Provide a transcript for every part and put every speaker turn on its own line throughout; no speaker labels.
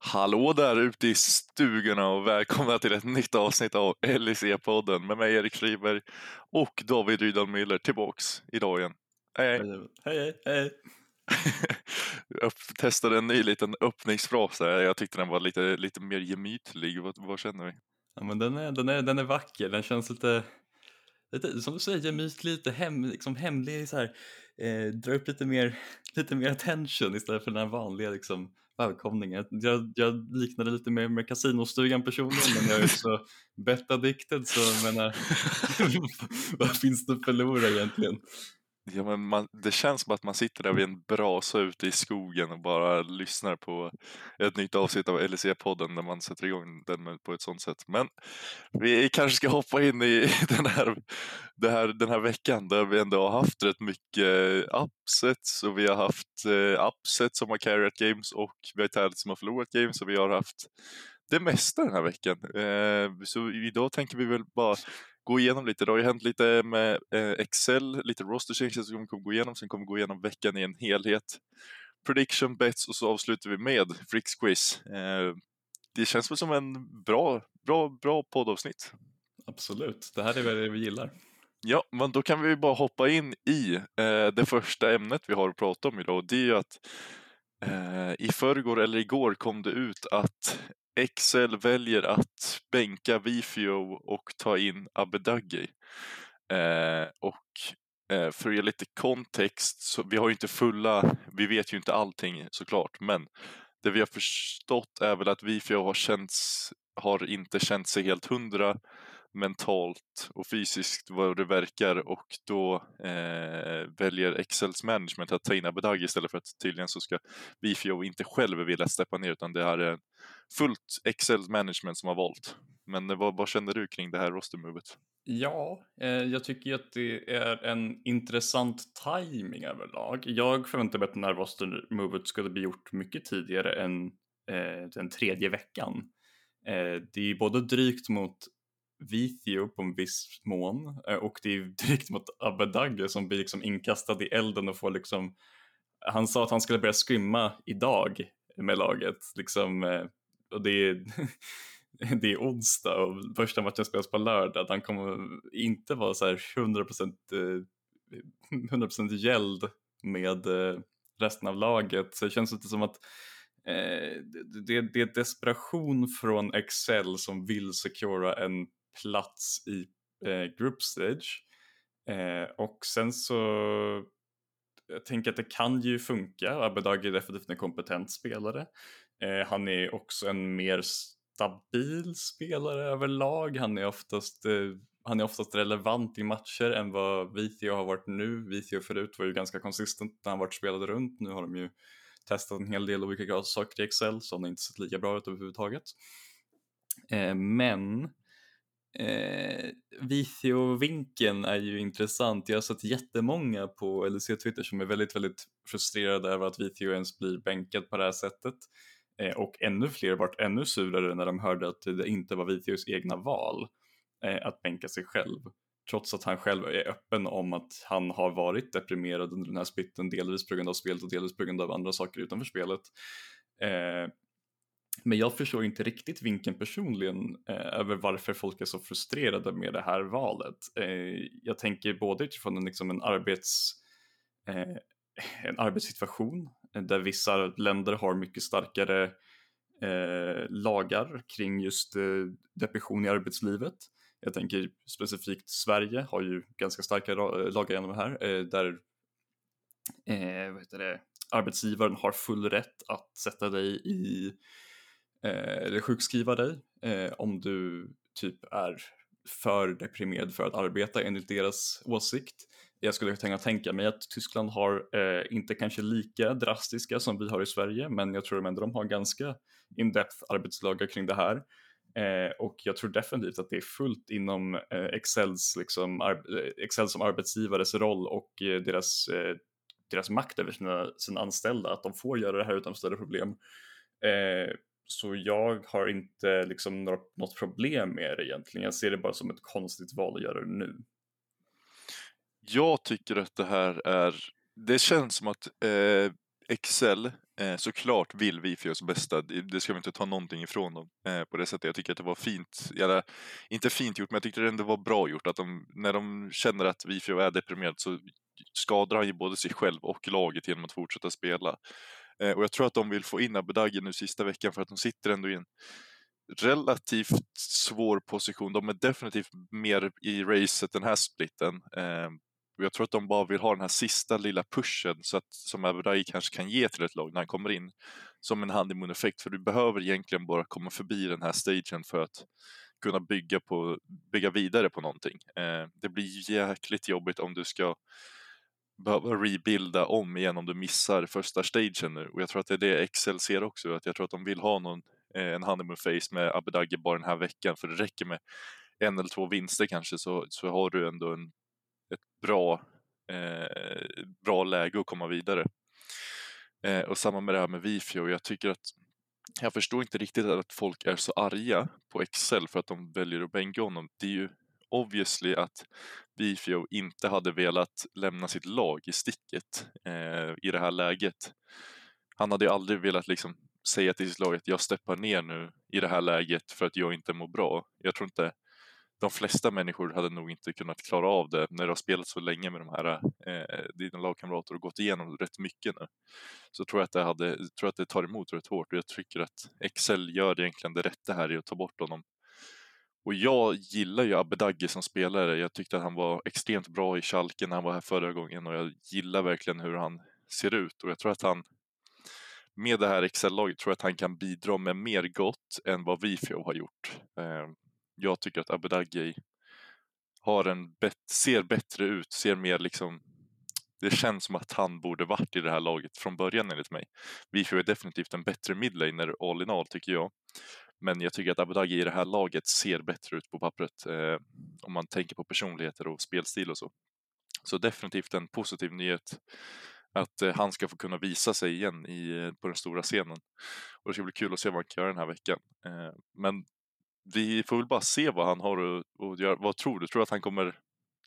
Hallå där ute i stugorna och välkomna till ett nytt avsnitt av LIC-podden med mig Erik Friberg och David Rydal Müller tillbaks idag igen. Hej
hej! hej, hej.
Jag testade en ny liten öppningsfras här. Jag tyckte den var lite, lite mer gemytlig. Vad, vad känner vi?
Ja, men den, är, den, är, den är vacker. Den känns lite, lite som du säger, gemytlig, lite hem, liksom hemlig. Så här, eh, drar upp lite mer, lite mer attention istället för den här vanliga liksom, välkomningen. Jag, jag liknade lite mer med kasinostugan personligen men jag är också bet-addicted så jag menar, vad finns det att förlora egentligen?
Ja, men man, det känns som att man sitter där vid en brasa ute i skogen och bara lyssnar på ett nytt avsnitt av LSE-podden när man sätter igång den på ett sånt sätt. Men vi kanske ska hoppa in i den här, här, den här veckan där vi ändå har haft rätt mycket eh, upsets och vi har haft eh, upsets som har carried games och vi har tävlat som har förlorat games och vi har haft det mesta den här veckan. Eh, så idag tänker vi väl bara gå igenom lite. Det har ju hänt lite med eh, Excel, lite roster changes som vi kommer gå igenom. Sen kommer vi gå igenom veckan i en helhet. Prediction bets och så avslutar vi med Fricks quiz. Eh, det känns väl som en bra, bra, bra poddavsnitt.
Absolut, det här är vad vi gillar.
Ja, men då kan vi bara hoppa in i eh, det första ämnet vi har att prata om idag. Och det är ju att i förrgår eller igår kom det ut att Excel väljer att bänka Vifio och ta in Abedagi. Eh, och eh, för att ge lite kontext, så vi har ju inte fulla, vi vet ju inte allting såklart, men det vi har förstått är väl att Vifio har känts, har inte känt sig helt hundra mentalt och fysiskt vad det verkar och då eh, väljer Excels management att ta in Abedagi istället för att tydligen så ska Vifio inte själv vilja steppa ner utan det är fullt Excel management som har valt. Men vad, vad känner du kring det här rostermovet?
Ja, eh, jag tycker att det är en intressant timing överlag. Jag förväntar mig att den här rostermovet skulle bli gjort mycket tidigare än eh, den tredje veckan. Eh, det är både drygt mot Vithio på en viss mån eh, och det är drygt mot Abedagge som blir liksom inkastad i elden och får liksom han sa att han skulle börja skrimma idag med laget liksom eh, och det är det är onsdag och första matchen spelas på lördag. Han kommer inte vara så här 100% 100 eh, gäld med eh, resten av laget så det känns lite som att eh, det, det är desperation från Excel som vill secura en plats i eh, group stage. Eh, och sen så jag tänker att det kan ju funka. Abedag är definitivt en kompetent spelare. Eh, han är också en mer stabil spelare överlag. Han är oftast eh, han är oftast relevant i matcher än vad Vithio har varit nu. Vithio förut var ju ganska konsistent när han varit spelade runt. Nu har de ju testat en hel del olika saker i Excel så han har inte sett lika bra ut överhuvudtaget. Eh, men Eh, Vithio-vinkeln är ju intressant. Jag har sett jättemånga på LEC Twitter som är väldigt, väldigt frustrerade över att Vithio ens blir bänkad på det här sättet. Eh, och ännu fler vart ännu surare när de hörde att det inte var Vitius egna val eh, att bänka sig själv. Trots att han själv är öppen om att han har varit deprimerad under den här splitten, delvis på grund av spelet och delvis på grund av andra saker utanför spelet. Eh, men jag förstår inte riktigt vinkeln personligen eh, över varför folk är så frustrerade med det här valet. Eh, jag tänker både utifrån en, liksom en, arbets, eh, en arbetssituation där vissa länder har mycket starkare eh, lagar kring just eh, depression i arbetslivet. Jag tänker specifikt Sverige har ju ganska starka lagar genom det här eh, där eh, vad heter det, arbetsgivaren har full rätt att sätta dig i Eh, eller sjukskriva dig eh, om du typ är för deprimerad för att arbeta enligt deras åsikt. Jag skulle kunna tänka mig att Tyskland har eh, inte kanske lika drastiska som vi har i Sverige men jag tror ändå de har ganska in-depth arbetslagar kring det här. Eh, och jag tror definitivt att det är fullt inom eh, Excels, liksom, eh, Excel som arbetsgivares roll och eh, deras, eh, deras makt över sina, sina anställda att de får göra det här utan större problem. Så jag har inte liksom något problem med det egentligen. Jag ser det bara som ett konstigt val att göra det nu.
Jag tycker att det här är, det känns som att eh, Excel Eh, såklart vill vi för oss bästa, det ska vi inte ta någonting ifrån dem eh, på det sättet. Jag tycker att det var fint, eller inte fint gjort, men jag tyckte det ändå var bra gjort att de, när de känner att Vifio är deprimerad så skadar han ju både sig själv och laget genom att fortsätta spela. Eh, och jag tror att de vill få in Abedagi nu sista veckan för att de sitter ändå i en relativt svår position. De är definitivt mer i racet den här splitten. Eh, och jag tror att de bara vill ha den här sista lilla pushen så att, som Abedai kanske kan ge till ett lag när han kommer in. Som en hand i mun effekt, för du behöver egentligen bara komma förbi den här stagen för att kunna bygga, på, bygga vidare på någonting. Eh, det blir jäkligt jobbigt om du ska behöva rebuilda om igen om du missar första stagen nu. Och jag tror att det är det Excel ser också, att jag tror att de vill ha någon, eh, en honeymoon face med Abedagi bara den här veckan, för det räcker med en eller två vinster kanske så, så har du ändå en ett bra, eh, bra läge att komma vidare. Eh, och samma med det här med Vifio, jag tycker att jag förstår inte riktigt att folk är så arga på Excel för att de väljer att bänka honom. Det är ju obviously att Vifio inte hade velat lämna sitt lag i sticket eh, i det här läget. Han hade ju aldrig velat liksom säga till sitt lag att jag steppar ner nu i det här läget för att jag inte mår bra. Jag tror inte de flesta människor hade nog inte kunnat klara av det när du har spelat så länge med de här eh, dina lagkamrater och gått igenom rätt mycket nu. Så tror jag att det, hade, tror att det tar emot rätt hårt och jag tycker att Excel gör egentligen det rätta här i att ta bort honom. Och jag gillar ju Abedagge som spelare. Jag tyckte att han var extremt bra i Schalke när han var här förra gången och jag gillar verkligen hur han ser ut och jag tror att han med det här Excel-laget tror jag att han kan bidra med mer gott än vad Vifio har gjort. Eh, jag tycker att Abedagi har en bet- ser bättre ut, ser mer liksom det känns som att han borde varit i det här laget från början enligt mig. Vifu är definitivt en bättre midlaner all in all tycker jag. Men jag tycker att Abedagi i det här laget ser bättre ut på pappret eh, om man tänker på personligheter och spelstil och så. Så definitivt en positiv nyhet att eh, han ska få kunna visa sig igen i, eh, på den stora scenen. Och det ska bli kul att se vad han kan göra den här veckan. Eh, men vi får väl bara se vad han har att göra. Vad tror du? Tror du att han kommer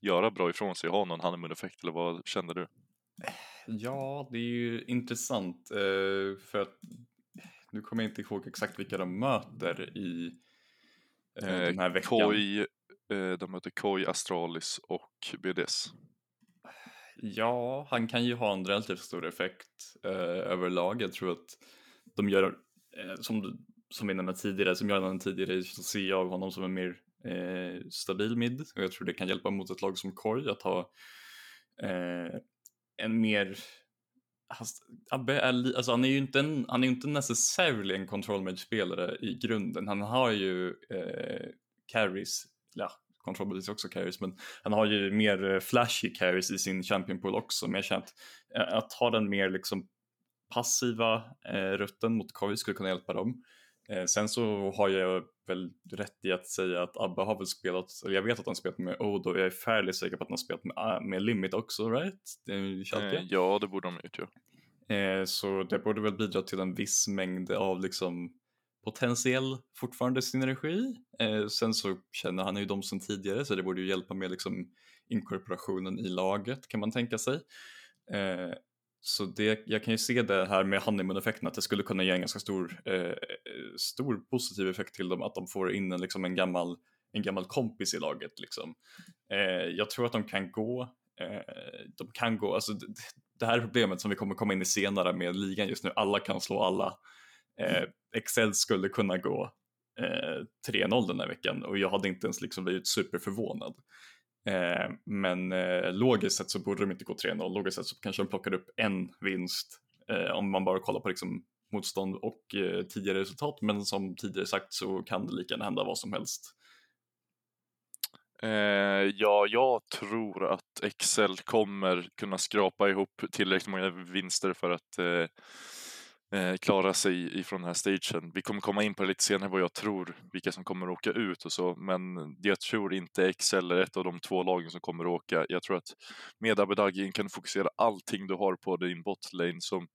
göra bra ifrån sig och ha någon honeymoon-effekt eller vad känner du?
Ja, det är ju intressant eh, för att nu kommer jag inte ihåg exakt vilka de möter i eh, den här veckan.
Koi, de möter Koi, Astralis och BDS.
Ja, han kan ju ha en relativt stor effekt eh, överlag. Jag tror att de gör, eh, som som vi nämnde tidigare, som jag nämnde tidigare, så ser jag honom som en mer eh, stabil mid och jag tror det kan hjälpa mot ett lag som Korg att ha eh, en mer Abbe är, alltså han är ju inte, en, han är inte necessarily en control spelare i grunden. Han har ju eh, carries, ja, control också carries, men han har ju mer eh, flashy carries i sin champion pool också. Men jag känner att, eh, att ha den mer liksom passiva eh, rutten mot Koi skulle kunna hjälpa dem. Eh, sen så har jag väl rätt i att säga att Abba har väl spelat, eller jag vet att han spelat med Odo och jag är färdigt säker på att han har spelat med, ah, med Limit också, right?
Eh, ja, det borde de ha gjort ja.
Eh, så det borde väl bidra till en viss mängd av liksom potentiell fortfarande synergi. Eh, sen så känner han ju dem sen tidigare så det borde ju hjälpa med liksom inkorporationen i laget kan man tänka sig. Eh, så det, jag kan ju se det här med honeymoon-effekten att det skulle kunna ge en ganska stor, eh, stor positiv effekt till dem att de får in en, liksom en, gammal, en gammal kompis i laget. Liksom. Eh, jag tror att de kan gå, eh, de kan gå, alltså det, det här problemet som vi kommer komma in i senare med ligan just nu, alla kan slå alla. Eh, Excel skulle kunna gå eh, 3-0 den här veckan och jag hade inte ens liksom blivit superförvånad. Eh, men eh, logiskt sett så borde de inte gå 3-0. Logiskt sett så kanske de plockar upp en vinst eh, om man bara kollar på liksom, motstånd och eh, tidigare resultat. Men som tidigare sagt så kan det lika gärna hända vad som helst.
Eh, ja, jag tror att Excel kommer kunna skrapa ihop tillräckligt många vinster för att eh, eh, klara sig ifrån den här stagen. Vi kommer komma in på det lite senare vad jag tror, vilka som kommer att åka ut och så, men jag tror inte Excel är ett av de två lagen som kommer att åka. Jag tror att med Abedagin kan du fokusera allting du har på din botlane som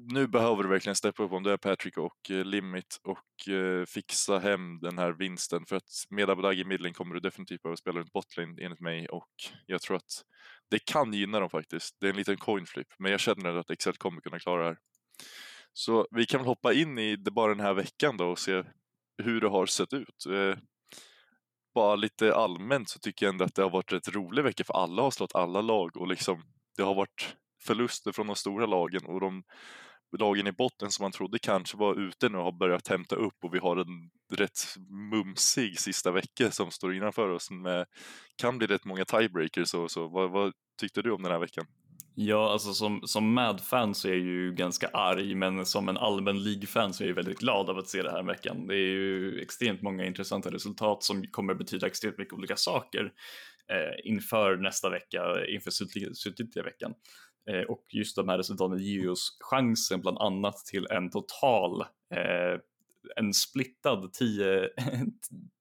nu behöver du verkligen steppa upp om du är Patrick och eh, Limit och eh, fixa hem den här vinsten för att med Abedagi i midlane kommer du definitivt behöva spela runt botlane enligt mig och jag tror att det kan gynna dem faktiskt. Det är en liten coin flip men jag känner att Excel kommer kunna klara det här. Så vi kan väl hoppa in i det bara den här veckan då och se hur det har sett ut. Eh, bara lite allmänt så tycker jag ändå att det har varit rätt rolig vecka för alla har slått alla lag och liksom det har varit förluster från de stora lagen och de lagen i botten som man trodde kanske var ute nu har börjat hämta upp och vi har en rätt mumsig sista vecka som står innanför oss med kan bli rätt många tiebreakers och så. Vad, vad tyckte du om den här veckan?
Ja, alltså som, som Mad-fan så är jag ju ganska arg, men som en allmän League-fan så är jag väldigt glad av att se det här veckan. Det är ju extremt många intressanta resultat som kommer betyda extremt mycket olika saker eh, inför nästa vecka, inför slutgiltiga veckan. Eh, och just de här resultaten ger ju oss chansen bland annat till en total, eh, en splittad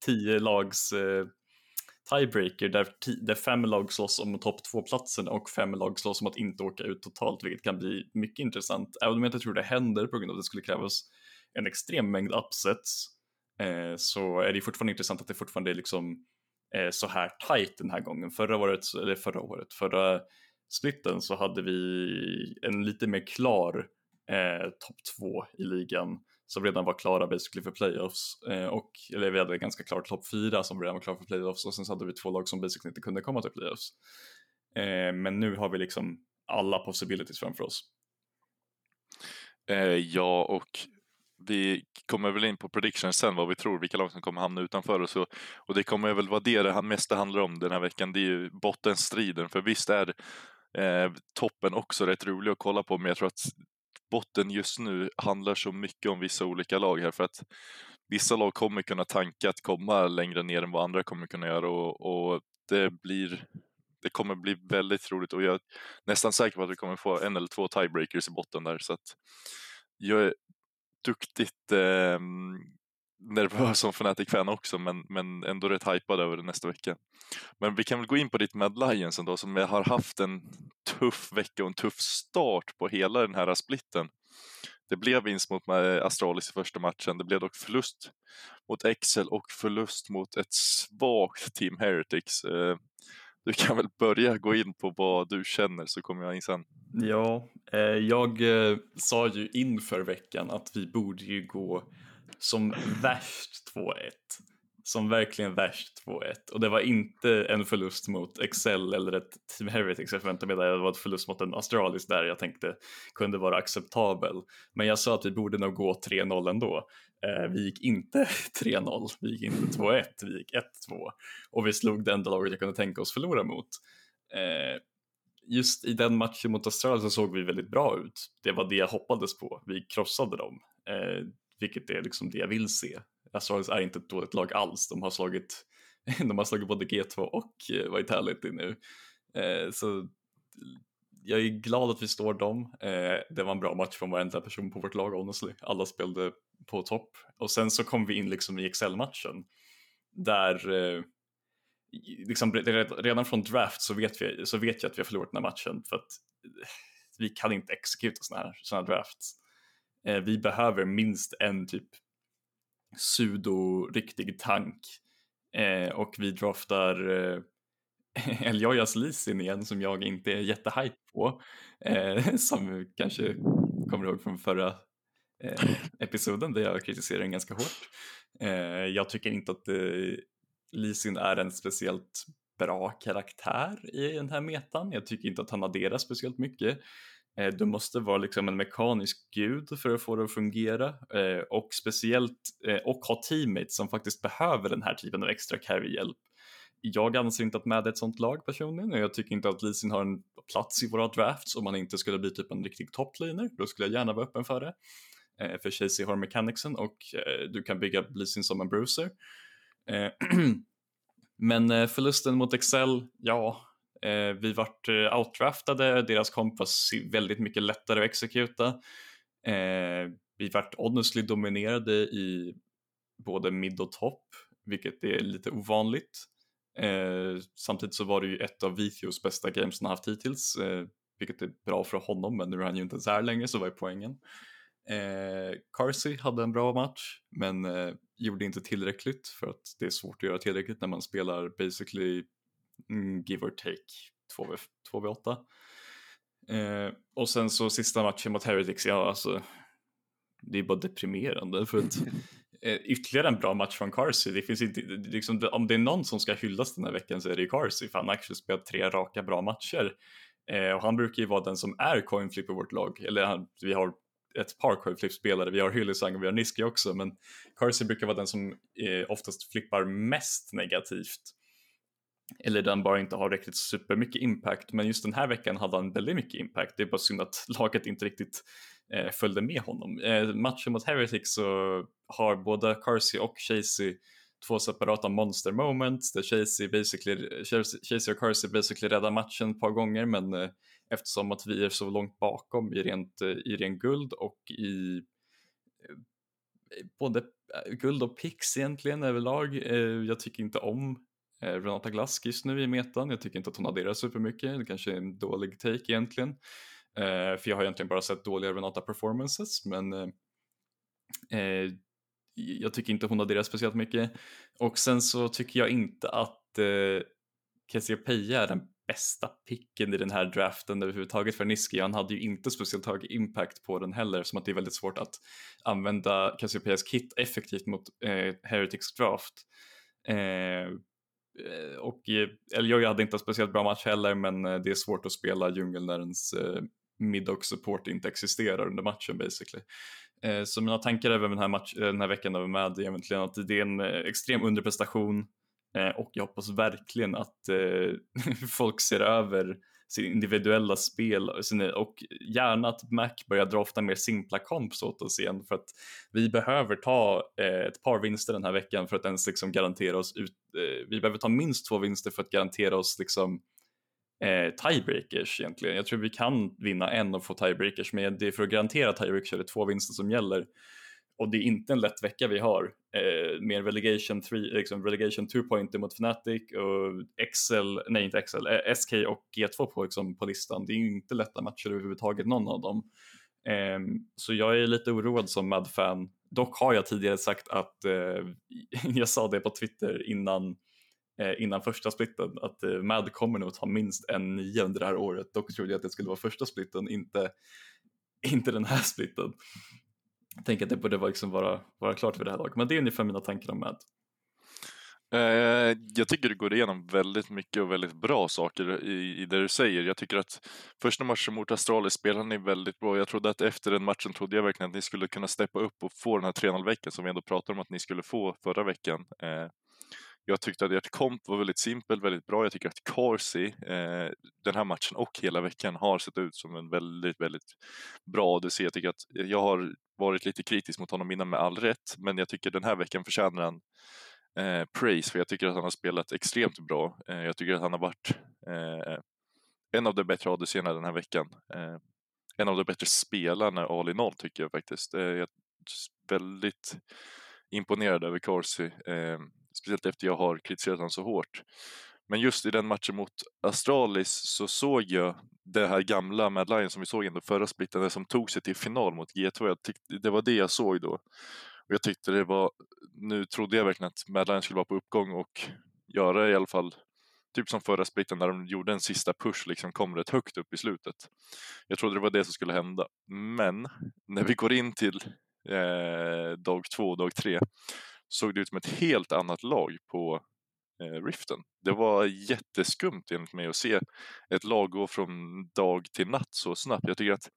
10 lags eh, tiebreaker där, där fem lag slåss om topp två-platsen och fem lag slåss om att inte åka ut totalt, vilket kan bli mycket intressant. Även om jag inte tror det händer på grund av att det skulle krävas en extrem mängd upsets eh, så är det fortfarande intressant att det fortfarande är liksom eh, så här tight den här gången. Förra året, eller förra året, förra splitten så hade vi en lite mer klar eh, topp två i ligan som redan var klara basically för playoffs eh, och eller vi hade ganska klart topp fyra som redan var klara för playoffs och sen så hade vi två lag som basically inte kunde komma till playoffs. Eh, men nu har vi liksom alla possibilities framför oss.
Eh, ja, och vi kommer väl in på predictions sen, vad vi tror, vilka lag som kommer hamna utanför och så. Och det kommer väl vara det det mesta handlar om den här veckan, det är ju bottenstriden. För visst är eh, toppen också rätt rolig att kolla på, men jag tror att botten just nu handlar så mycket om vissa olika lag här för att vissa lag kommer kunna tanka att komma längre ner än vad andra kommer kunna göra och, och det blir det kommer bli väldigt roligt och jag är nästan säker på att vi kommer få en eller två tiebreakers i botten där så att jag är duktigt eh, nervös som Fnatic-fan också men, men ändå rätt hypad över det nästa vecka. Men vi kan väl gå in på ditt Mad Lions ändå som har haft en tuff vecka och en tuff start på hela den här splitten. Det blev vinst mot Astralis i första matchen, det blev dock förlust mot Excel och förlust mot ett svagt Team Heretics. Eh, du kan väl börja gå in på vad du känner så kommer jag in sen.
Ja, eh, jag eh, sa ju inför veckan att vi borde ju gå som värst 2-1. Som verkligen värst 2-1. Och det var inte en förlust mot Excel eller ett Team Heretics jag förväntade mig där. Det var ett förlust mot en Astralis där jag tänkte kunde vara acceptabel. Men jag sa att vi borde nog gå 3-0 ändå. Eh, vi gick inte 3-0, vi gick inte 2-1, vi gick 1-2. Och vi slog det enda laget jag kunde tänka oss förlora mot. Eh, just i den matchen mot Australien så såg vi väldigt bra ut. Det var det jag hoppades på. Vi krossade dem. Eh, vilket är liksom det jag vill se. Astralis är inte ett dåligt lag alls, de har slagit, de har slagit både G2 och eh, Vitality nu. Eh, så jag är glad att vi står dem. Eh, det var en bra match från varenda person på vårt lag honestly. Alla spelade på topp. Och sen så kom vi in liksom i Excel-matchen där eh, liksom, redan från draft så vet, vi, så vet jag att vi har förlorat den här matchen för att eh, vi kan inte exekuta sådana här, såna här drafts. Eh, vi behöver minst en typ sudo-riktig tank eh, och vi draftar eh, Eljojas Lisin igen som jag inte är jättehype på. Eh, som kanske kommer ihåg från förra eh, episoden där jag kritiserade den ganska hårt. Eh, jag tycker inte att eh, Lisin är en speciellt bra karaktär i den här metan. Jag tycker inte att han adderar speciellt mycket. Eh, du måste vara liksom en mekanisk gud för att få det att fungera eh, och speciellt eh, och ha teammates som faktiskt behöver den här typen av extra carry-hjälp. Jag anser inte att Mad är ett sånt lag personligen och jag tycker inte att Leasing har en plats i våra drafts om man inte skulle bli typ en riktig topliner. Då skulle jag gärna vara öppen för det. För Chasey har mechanicsen och du kan bygga Leasing som en bruiser. Men förlusten mot Excel, ja, Eh, vi vart eh, outdraftade, deras komp var väldigt mycket lättare att exekuta. Eh, vi vart honestly dominerade i både mid och topp, vilket är lite ovanligt. Eh, samtidigt så var det ju ett av Vithios bästa games han haft hittills, eh, vilket är bra för honom, men nu är han ju inte ens här längre, så vad är poängen? Eh, Carsey hade en bra match, men eh, gjorde inte tillräckligt för att det är svårt att göra tillräckligt när man spelar basically give or take 2v, 2v8. Eh, och sen så sista matchen mot Heretics, ja alltså det är bara deprimerande för att eh, ytterligare en bra match från Carsey. Det finns inte, liksom, om det är någon som ska hyllas den här veckan så är det ju Carsey för han har actually spelat tre raka bra matcher. Eh, och han brukar ju vara den som är coinflip i vårt lag, eller han, vi har ett par coinflip-spelare, vi har Hyllisang och vi har Niski också, men Carsey brukar vara den som eh, oftast flippar mest negativt. Eller den bara inte har riktigt supermycket impact, men just den här veckan hade han väldigt mycket impact. Det är bara synd att laget inte riktigt eh, följde med honom. Eh, matchen mot Heretics så har både Carsey och Chasey två separata monster moments där Chasey, basically, Chasey och Carsey basically räddar matchen ett par gånger men eh, eftersom att vi är så långt bakom i rent, eh, i rent guld och i eh, både eh, guld och pix egentligen överlag. Eh, jag tycker inte om Eh, Renata Glask just nu i metan. Jag tycker inte att hon adderar supermycket. Det kanske är en dålig take egentligen. Eh, för jag har egentligen bara sett dåliga Renata performances men eh, jag tycker inte hon adderar speciellt mycket. Och sen så tycker jag inte att eh, Cassiopeia är den bästa picken i den här draften överhuvudtaget för Niski. Han hade ju inte speciellt hög impact på den heller som att det är väldigt svårt att använda Cassiopeias kit effektivt mot eh, Heretics draft. Eh, Eh, och eh, hade inte en speciellt bra match heller men eh, det är svårt att spela djungel när ens eh, mid och support inte existerar under matchen basically. Så mina tankar över den här, match, den här veckan över med är egentligen att det är en extrem underprestation och jag hoppas verkligen att folk ser över sin individuella spel och gärna att Mac börjar drafta mer simpla komps åt oss igen för att vi behöver ta eh, ett par vinster den här veckan för att ens liksom garantera oss ut. Eh, vi behöver ta minst två vinster för att garantera oss liksom eh, tiebreakers egentligen. Jag tror vi kan vinna en och få tiebreakers, men det är för att garantera tiebreakers är det två vinster som gäller. Och det är inte en lätt vecka vi har eh, med relegation 3, liksom relegation 2 pointer mot Fnatic och XL, nej inte XL, eh, SK och G2 på, liksom, på listan. Det är ju inte lätta matcher överhuvudtaget någon av dem. Eh, så jag är lite oroad som Mad-fan. Dock har jag tidigare sagt att, eh, jag sa det på Twitter innan Eh, innan första splitten att eh, Mad kommer nog ta minst en nio under det här året. Dock trodde jag att det skulle vara första splitten, inte, inte den här splitten. Jag tänker att det borde vara, liksom vara, vara klart för det här laget, men det är ungefär mina tankar om Mad.
Eh, jag tycker du går igenom väldigt mycket och väldigt bra saker i, i det du säger. Jag tycker att första matchen mot Astralis spelade ni väldigt bra. Jag trodde att efter den matchen trodde jag verkligen att ni skulle kunna steppa upp och få den här 3-0-veckan som vi ändå pratade om att ni skulle få förra veckan. Eh, jag tyckte att ert komp var väldigt simpelt, väldigt bra. Jag tycker att Corsi, eh, den här matchen och hela veckan har sett ut som en väldigt, väldigt bra ADC. Jag tycker att jag har varit lite kritisk mot honom innan med all rätt, men jag tycker den här veckan förtjänar han eh, praise för jag tycker att han har spelat extremt bra. Eh, jag tycker att han har varit eh, en av de bättre ADC-erna den här veckan. Eh, en av de bättre spelarna all in all tycker jag faktiskt. Eh, jag är väldigt imponerad över Corsi. Eh, Speciellt efter jag har kritiserat honom så hårt. Men just i den matchen mot Astralis så såg jag det här gamla Mad Lion som vi såg ändå förra splitten, det som tog sig till final mot G2. Jag tyckte, det var det jag såg då. Och jag tyckte det var, nu trodde jag verkligen att Mad Lion skulle vara på uppgång och göra i alla fall typ som förra splitten när de gjorde en sista push, liksom kom rätt högt upp i slutet. Jag trodde det var det som skulle hända. Men när vi går in till eh, dag två och dag tre såg det ut som ett helt annat lag på eh, Riften. Det var jätteskumt enligt mig att se ett lag gå från dag till natt så snabbt. Jag tycker att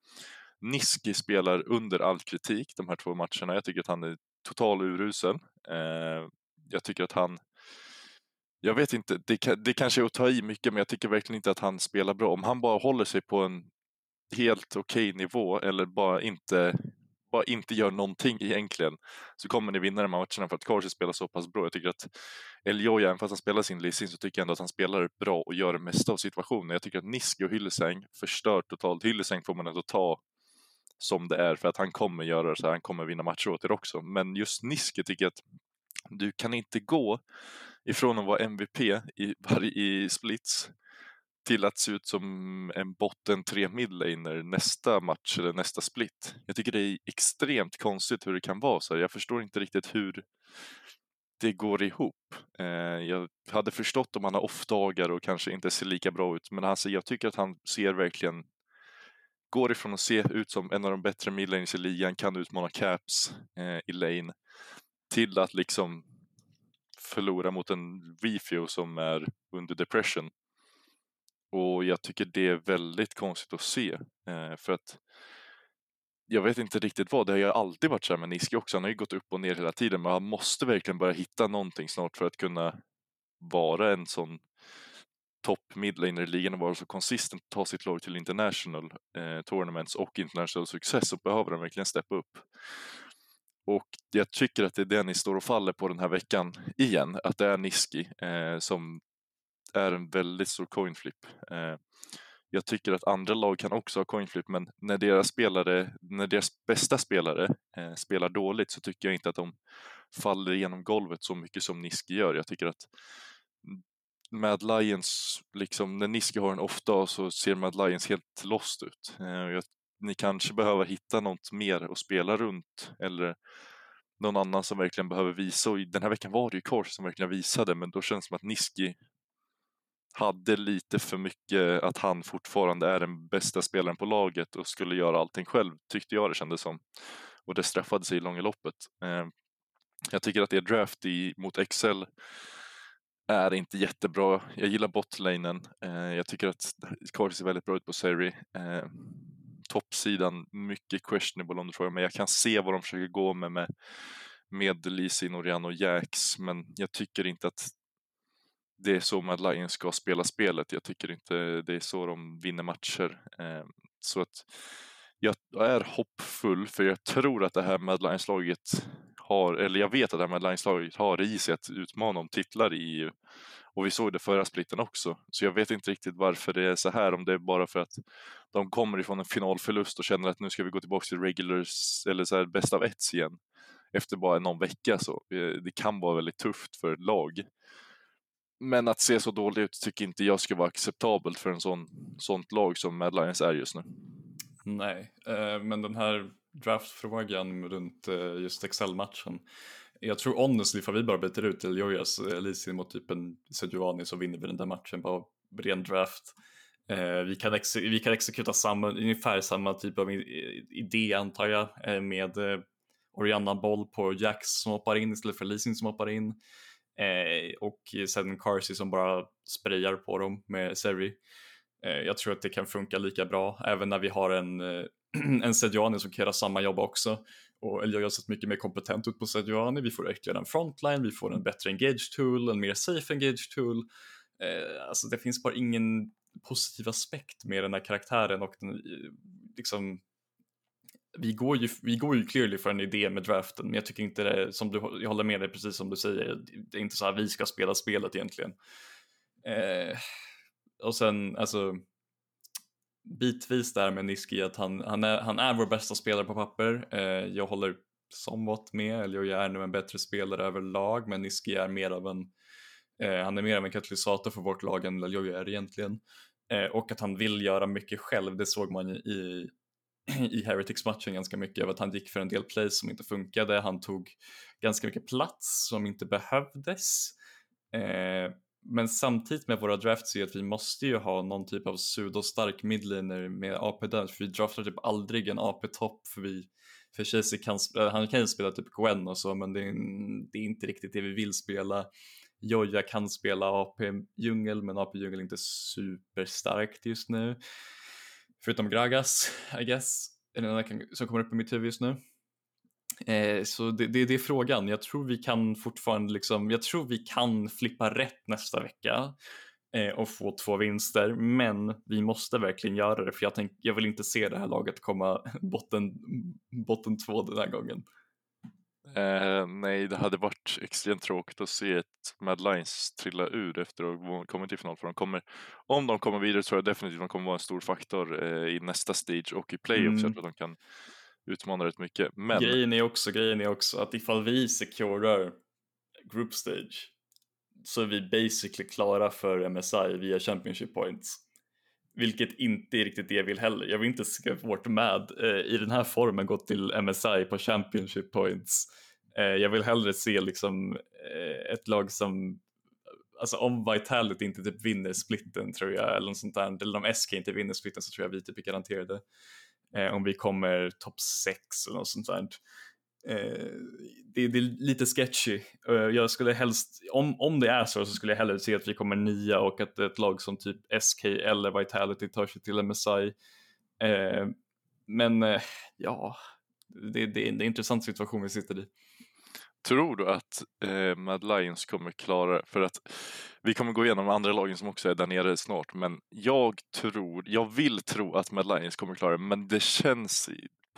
Niski spelar under all kritik de här två matcherna. Jag tycker att han är total urusel. Eh, jag tycker att han jag vet inte, det, det kanske är att ta i mycket men jag tycker verkligen inte att han spelar bra. Om han bara håller sig på en helt okej okay nivå eller bara inte bara inte gör någonting egentligen så kommer ni vinna de här matcherna för att Corsi spelar så pass bra. Jag tycker att Elioja, även fast han spelar sin leasing så tycker jag ändå att han spelar bra och gör det mesta av situationen. Jag tycker att Niski och Hyllesäng förstör totalt. Hyllesäng får man ändå ta som det är för att han kommer göra så här, han kommer vinna matcher åt er också. Men just Niski tycker jag att du kan inte gå ifrån att vara MVP i, i splits till att se ut som en botten tre midlaner nästa match eller nästa split. Jag tycker det är extremt konstigt hur det kan vara så. Jag förstår inte riktigt hur det går ihop. Eh, jag hade förstått om han har off-dagar och kanske inte ser lika bra ut, men alltså, jag tycker att han ser verkligen går ifrån att se ut som en av de bättre midlaners i ligan, kan utmana Caps eh, i lane, till att liksom förlora mot en Refio som är under depression. Och jag tycker det är väldigt konstigt att se, eh, för att jag vet inte riktigt vad, det har ju alltid varit så här med Niski också, han har ju gått upp och ner hela tiden, men han måste verkligen börja hitta någonting snart för att kunna vara en sån topp midlaner i ligan och vara så konsistent ta sitt lag till international eh, tournaments och international success så behöver han verkligen steppa upp. Och jag tycker att det är det ni står och faller på den här veckan igen, att det är Niski eh, som är en väldigt stor coin flip. Eh, jag tycker att andra lag kan också ha coin flip, men när deras spelare, när deras bästa spelare eh, spelar dåligt så tycker jag inte att de faller igenom golvet så mycket som Niski gör. Jag tycker att Mad Lions, liksom när Niski har en off-dag så ser Mad Lions helt lost ut. Eh, jag, ni kanske behöver hitta något mer att spela runt eller någon annan som verkligen behöver visa och den här veckan var det ju Kors som verkligen visade men då känns det som att Niski hade lite för mycket att han fortfarande är den bästa spelaren på laget och skulle göra allting själv, tyckte jag det kändes som. Och det straffade sig i långa loppet. Ehm, jag tycker att er draft i, mot Excel är inte jättebra. Jag gillar botlanen. Ehm, jag tycker att Cardi ser väldigt bra ut på Seri. Ehm, toppsidan, mycket questionable om du frågar mig. Jag kan se vad de försöker gå med med, med Lisi, Norian och Jax, men jag tycker inte att det är så Mad Lions ska spela spelet. Jag tycker inte det är så de vinner matcher. Eh, så att jag är hoppfull för jag tror att det här Mad Lions-laget har, eller jag vet att det här Mad Lions-laget har i sig att utmana om titlar i EU. Och vi såg det förra splitten också. Så jag vet inte riktigt varför det är så här, om det är bara för att de kommer ifrån en finalförlust och känner att nu ska vi gå tillbaka till regulars, eller så här bäst av ett igen. Efter bara någon vecka så. Eh, det kan vara väldigt tufft för ett lag. Men att se så dåligt ut tycker inte jag ska vara acceptabelt för en sån, sånt lag som Mad Lions är just nu.
Nej, eh, men den här draftfrågan runt eh, just Excel-matchen. Jag tror honestly, för vi bara byter ut till Joyas eh, Elisi mot typ en Sejuani så vinner vi den där matchen på ren draft. Eh, vi, kan vi kan exekuta samma, ungefär samma typ av idé antar jag eh, med eh, Orianna boll på Jacks som hoppar in istället för Leasing som hoppar in. Eh, och sen Carsey som bara sprayar på dem med Seri. Eh, jag tror att det kan funka lika bra även när vi har en, eh, en Sedjani som kan göra samma jobb också. Och Elio har sett mycket mer kompetent ut på Sedjani. Vi får ytterligare en frontline, vi får en bättre engage tool, en mer safe engage tool. Eh, alltså det finns bara ingen positiv aspekt med den här karaktären och den, eh, liksom vi går, ju, vi går ju clearly för en idé med draften, men jag tycker inte det är, som du, jag håller med dig precis som du säger, det är inte så här vi ska spela spelet egentligen. Eh, och sen, alltså, bitvis där med Niski att han, han, är, han är vår bästa spelare på papper. Eh, jag håller somewhat med, eller jag är nu en bättre spelare överlag, men Niski är mer av en, eh, han är mer av en katalysator för vårt lag än Liljoja är egentligen. Eh, och att han vill göra mycket själv, det såg man i i Heretics-matchen ganska mycket över att han gick för en del plays som inte funkade. Han tog ganska mycket plats som inte behövdes. Eh, men samtidigt med våra drafts är att vi måste ju ha någon typ av pseudostark midliner med AP där, för vi draftar typ aldrig en AP-topp för vi för Chasey kan, eh, han kan ju spela typ Gwen och så men det är, det är inte riktigt det vi vill spela. Joja kan spela AP-djungel men AP-djungel är inte superstarkt just nu. Förutom Gragas, I guess. Är den enda som kommer upp i mitt huvud just nu. Eh, så det, det, det, är frågan. Jag tror vi kan fortfarande liksom, jag tror vi kan flippa rätt nästa vecka eh, och få två vinster. Men vi måste verkligen göra det för jag, tänk, jag vill inte se det här laget komma botten, botten två den här gången.
Eh, nej, det hade varit extremt tråkigt att se ett Mad Lions trilla ur efter att ha kommit till final. För de kommer, om de kommer vidare tror jag definitivt de kommer vara en stor faktor eh, i nästa stage och i playoffs. Mm. Jag tror att de kan utmana rätt mycket. Men...
Grejen, är också, grejen är också att ifall vi securar group stage så är vi basically klara för MSI via Championship points. Vilket inte är riktigt det jag vill heller. Jag vill inte se vårt med eh, i den här formen gå till MSI på Championship points. Eh, jag vill hellre se liksom eh, ett lag som alltså om Vitality inte typ vinner splitten tror jag, eller något sånt där, eller om SK inte vinner splitten så tror jag vi typ är garanterade. Eh, om vi kommer topp 6 eller något sånt där. Eh, det, det, är lite sketchy. Eh, jag skulle helst, om, om det är så, så skulle jag hellre se att vi kommer nia och att ett lag som typ SK eller Vitality tar sig till MSI. Eh, men eh, ja, det, det, det är en intressant situation vi sitter i.
Tror du att eh, Mad Lions kommer klara det? För att vi kommer gå igenom andra lagen som också är där nere snart, men jag tror, jag vill tro att Mad Lions kommer klara det, men det känns,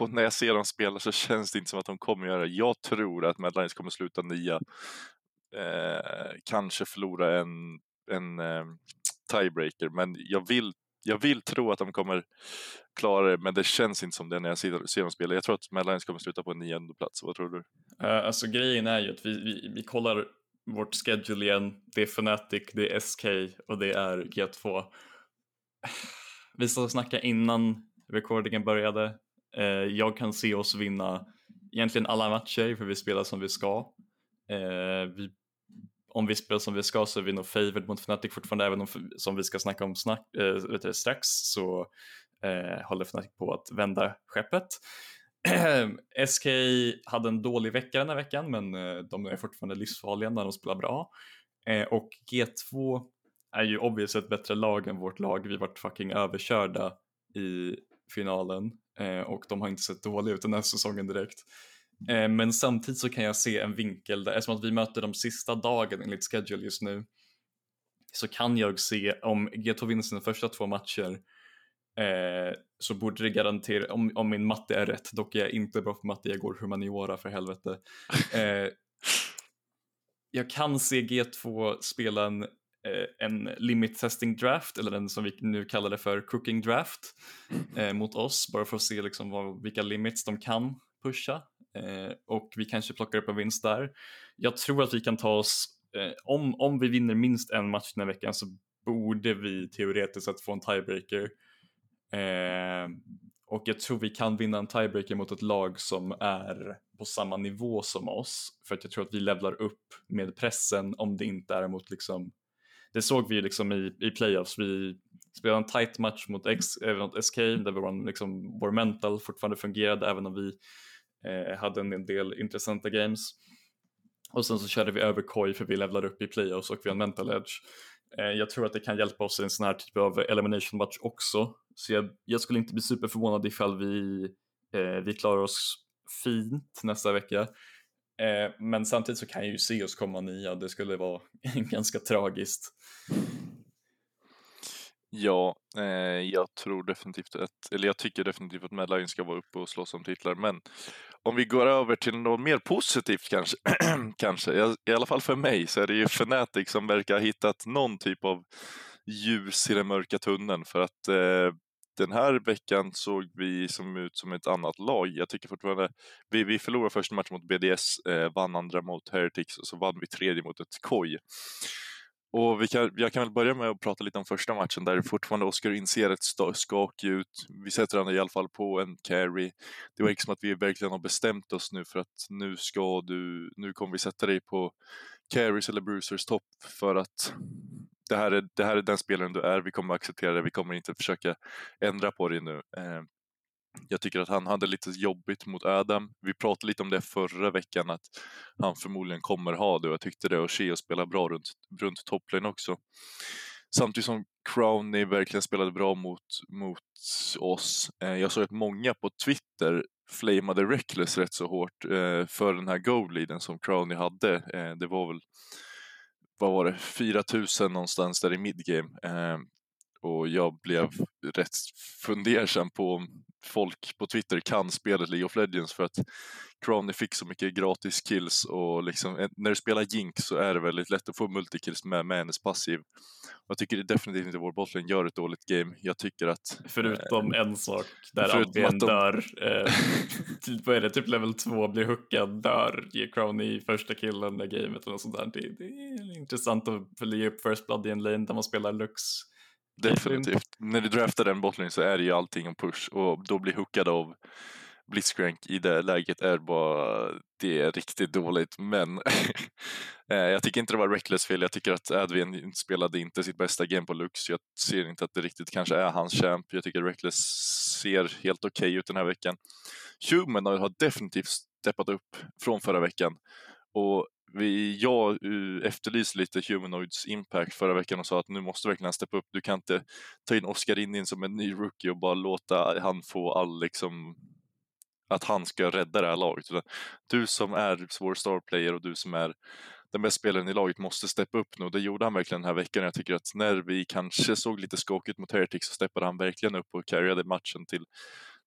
och när jag ser dem spela så känns det inte som att de kommer göra det. Jag tror att Mad Lions kommer sluta nia, eh, kanske förlora en, en eh, tiebreaker, men jag vill jag vill tro att de kommer klara det, men det känns inte som det när jag ser, ser dem spela. Jag tror att Mad Lions kommer sluta på en nionde plats. Vad tror du?
Uh, alltså grejen är ju att vi, vi, vi kollar vårt schedule igen. Det är Fnatic, det är SK och det är G2. Vi stod och snackade innan recordingen började. Eh, jag kan se oss vinna egentligen alla matcher för vi spelar som vi ska. Eh, vi om vi spelar som vi ska så är vi nog favored mot Fnatic fortfarande, även om som vi ska snacka om snack, äh, vet du, strax så äh, håller Fnatic på att vända skeppet. SK hade en dålig vecka den här veckan, men de är fortfarande livsfarliga när de spelar bra. och G2 är ju obviously ett bättre lag än vårt lag. Vi vart fucking överkörda i finalen och de har inte sett dåliga ut den här säsongen direkt. Eh, men samtidigt så kan jag se en vinkel där, eftersom att vi möter de sista dagen enligt schedule just nu, så kan jag se om G2 vinner sina första två matcher eh, så borde det garantera, om, om min matte är rätt, dock är jag inte bra på matte, jag går humaniora för helvete. Eh, jag kan se G2 spela en, eh, en limit testing draft, eller den som vi nu kallar det för cooking draft, eh, mot oss, bara för att se liksom vad, vilka limits de kan pusha eh, och vi kanske plockar upp en vinst där. Jag tror att vi kan ta oss, eh, om, om vi vinner minst en match den här veckan så borde vi teoretiskt sett få en tiebreaker. Eh, och jag tror vi kan vinna en tiebreaker mot ett lag som är på samma nivå som oss. För att jag tror att vi levlar upp med pressen om det inte är mot liksom det såg vi liksom i, i playoffs. Vi spelade en tight match mot, X, även mot SK där vår, liksom, vår mental fortfarande fungerade även om vi eh, hade en del intressanta games. Och sen så körde vi över Koi för vi levlade upp i playoffs och vi har en mental edge. Eh, jag tror att det kan hjälpa oss i en sån här typ av elimination match också. Så jag, jag skulle inte bli superförvånad ifall vi, eh, vi klarar oss fint nästa vecka. Eh, men samtidigt så kan jag ju se oss komma nia, det skulle vara ganska tragiskt.
Ja, eh, jag tror definitivt att, eller jag tycker definitivt att Medline ska vara uppe och slåss om titlar, men om vi går över till något mer positivt kanske, kanske, i alla fall för mig, så är det ju Fnatic som verkar ha hittat någon typ av ljus i den mörka tunneln för att eh, den här veckan såg vi som ut som ett annat lag. Jag tycker fortfarande, vi, vi förlorade första matchen mot BDS, eh, vann andra mot Heretics och så vann vi tredje mot ett KOI. Och vi kan, jag kan väl börja med att prata lite om första matchen där fortfarande Oskar inser ett skakig ut. Vi sätter honom i alla fall på en carry. Det verkar som liksom att vi verkligen har bestämt oss nu för att nu ska du, nu kommer vi sätta dig på carries eller bruisers topp för att det här, är, det här är den spelaren du är, vi kommer acceptera det, vi kommer inte försöka ändra på det nu. Eh, jag tycker att han hade lite jobbigt mot Adam. Vi pratade lite om det förra veckan att han förmodligen kommer ha det och jag tyckte det och Shea spelar bra runt, runt topplane också. Samtidigt som Crowney verkligen spelade bra mot, mot oss. Eh, jag såg att många på Twitter flamade Reckless rätt så hårt eh, för den här goal-leaden som Crowney hade. Eh, det var väl, vad var det, 4000 någonstans där i midgame. Och jag blev rätt fundersam på om folk på Twitter kan spelet League of Legends för att Crowny fick så mycket gratis kills och liksom, när du spelar Jink så är det väldigt lätt att få multikills med, med hennes passiv. Jag tycker definitivt inte vår botlane gör ett dåligt game. Jag tycker att...
Förutom eh, en sak där Ambien de... dör, eh, typ, vad är det, typ level 2 blir hookad, dör, ger Crowny första killen i gamet eller något sånt där. Det, det är intressant att följa upp First Blood i en lane där man spelar Lux
Definitivt. När du draftar den botlane så är det ju allting en push och då blir hookad av Blitzcrank i det läget är bara, det är riktigt dåligt. Men eh, jag tycker inte det var Reckless fel. Jag tycker att Advin spelade inte sitt bästa game på Lux. Jag ser inte att det riktigt kanske är hans champ. Jag tycker Reckless ser helt okej okay ut den här veckan. Human har definitivt steppat upp från förra veckan och vi, jag eh, efterlyste lite Humanoids impact förra veckan och sa att nu måste verkligen steppa upp. Du kan inte ta in Oscar in som en ny rookie och bara låta han få all liksom att han ska rädda det här laget. Du som är vår star player och du som är den bästa spelaren i laget måste steppa upp nu och det gjorde han verkligen den här veckan. Jag tycker att när vi kanske såg lite skakigt mot Heretics så steppade han verkligen upp och carryade matchen till,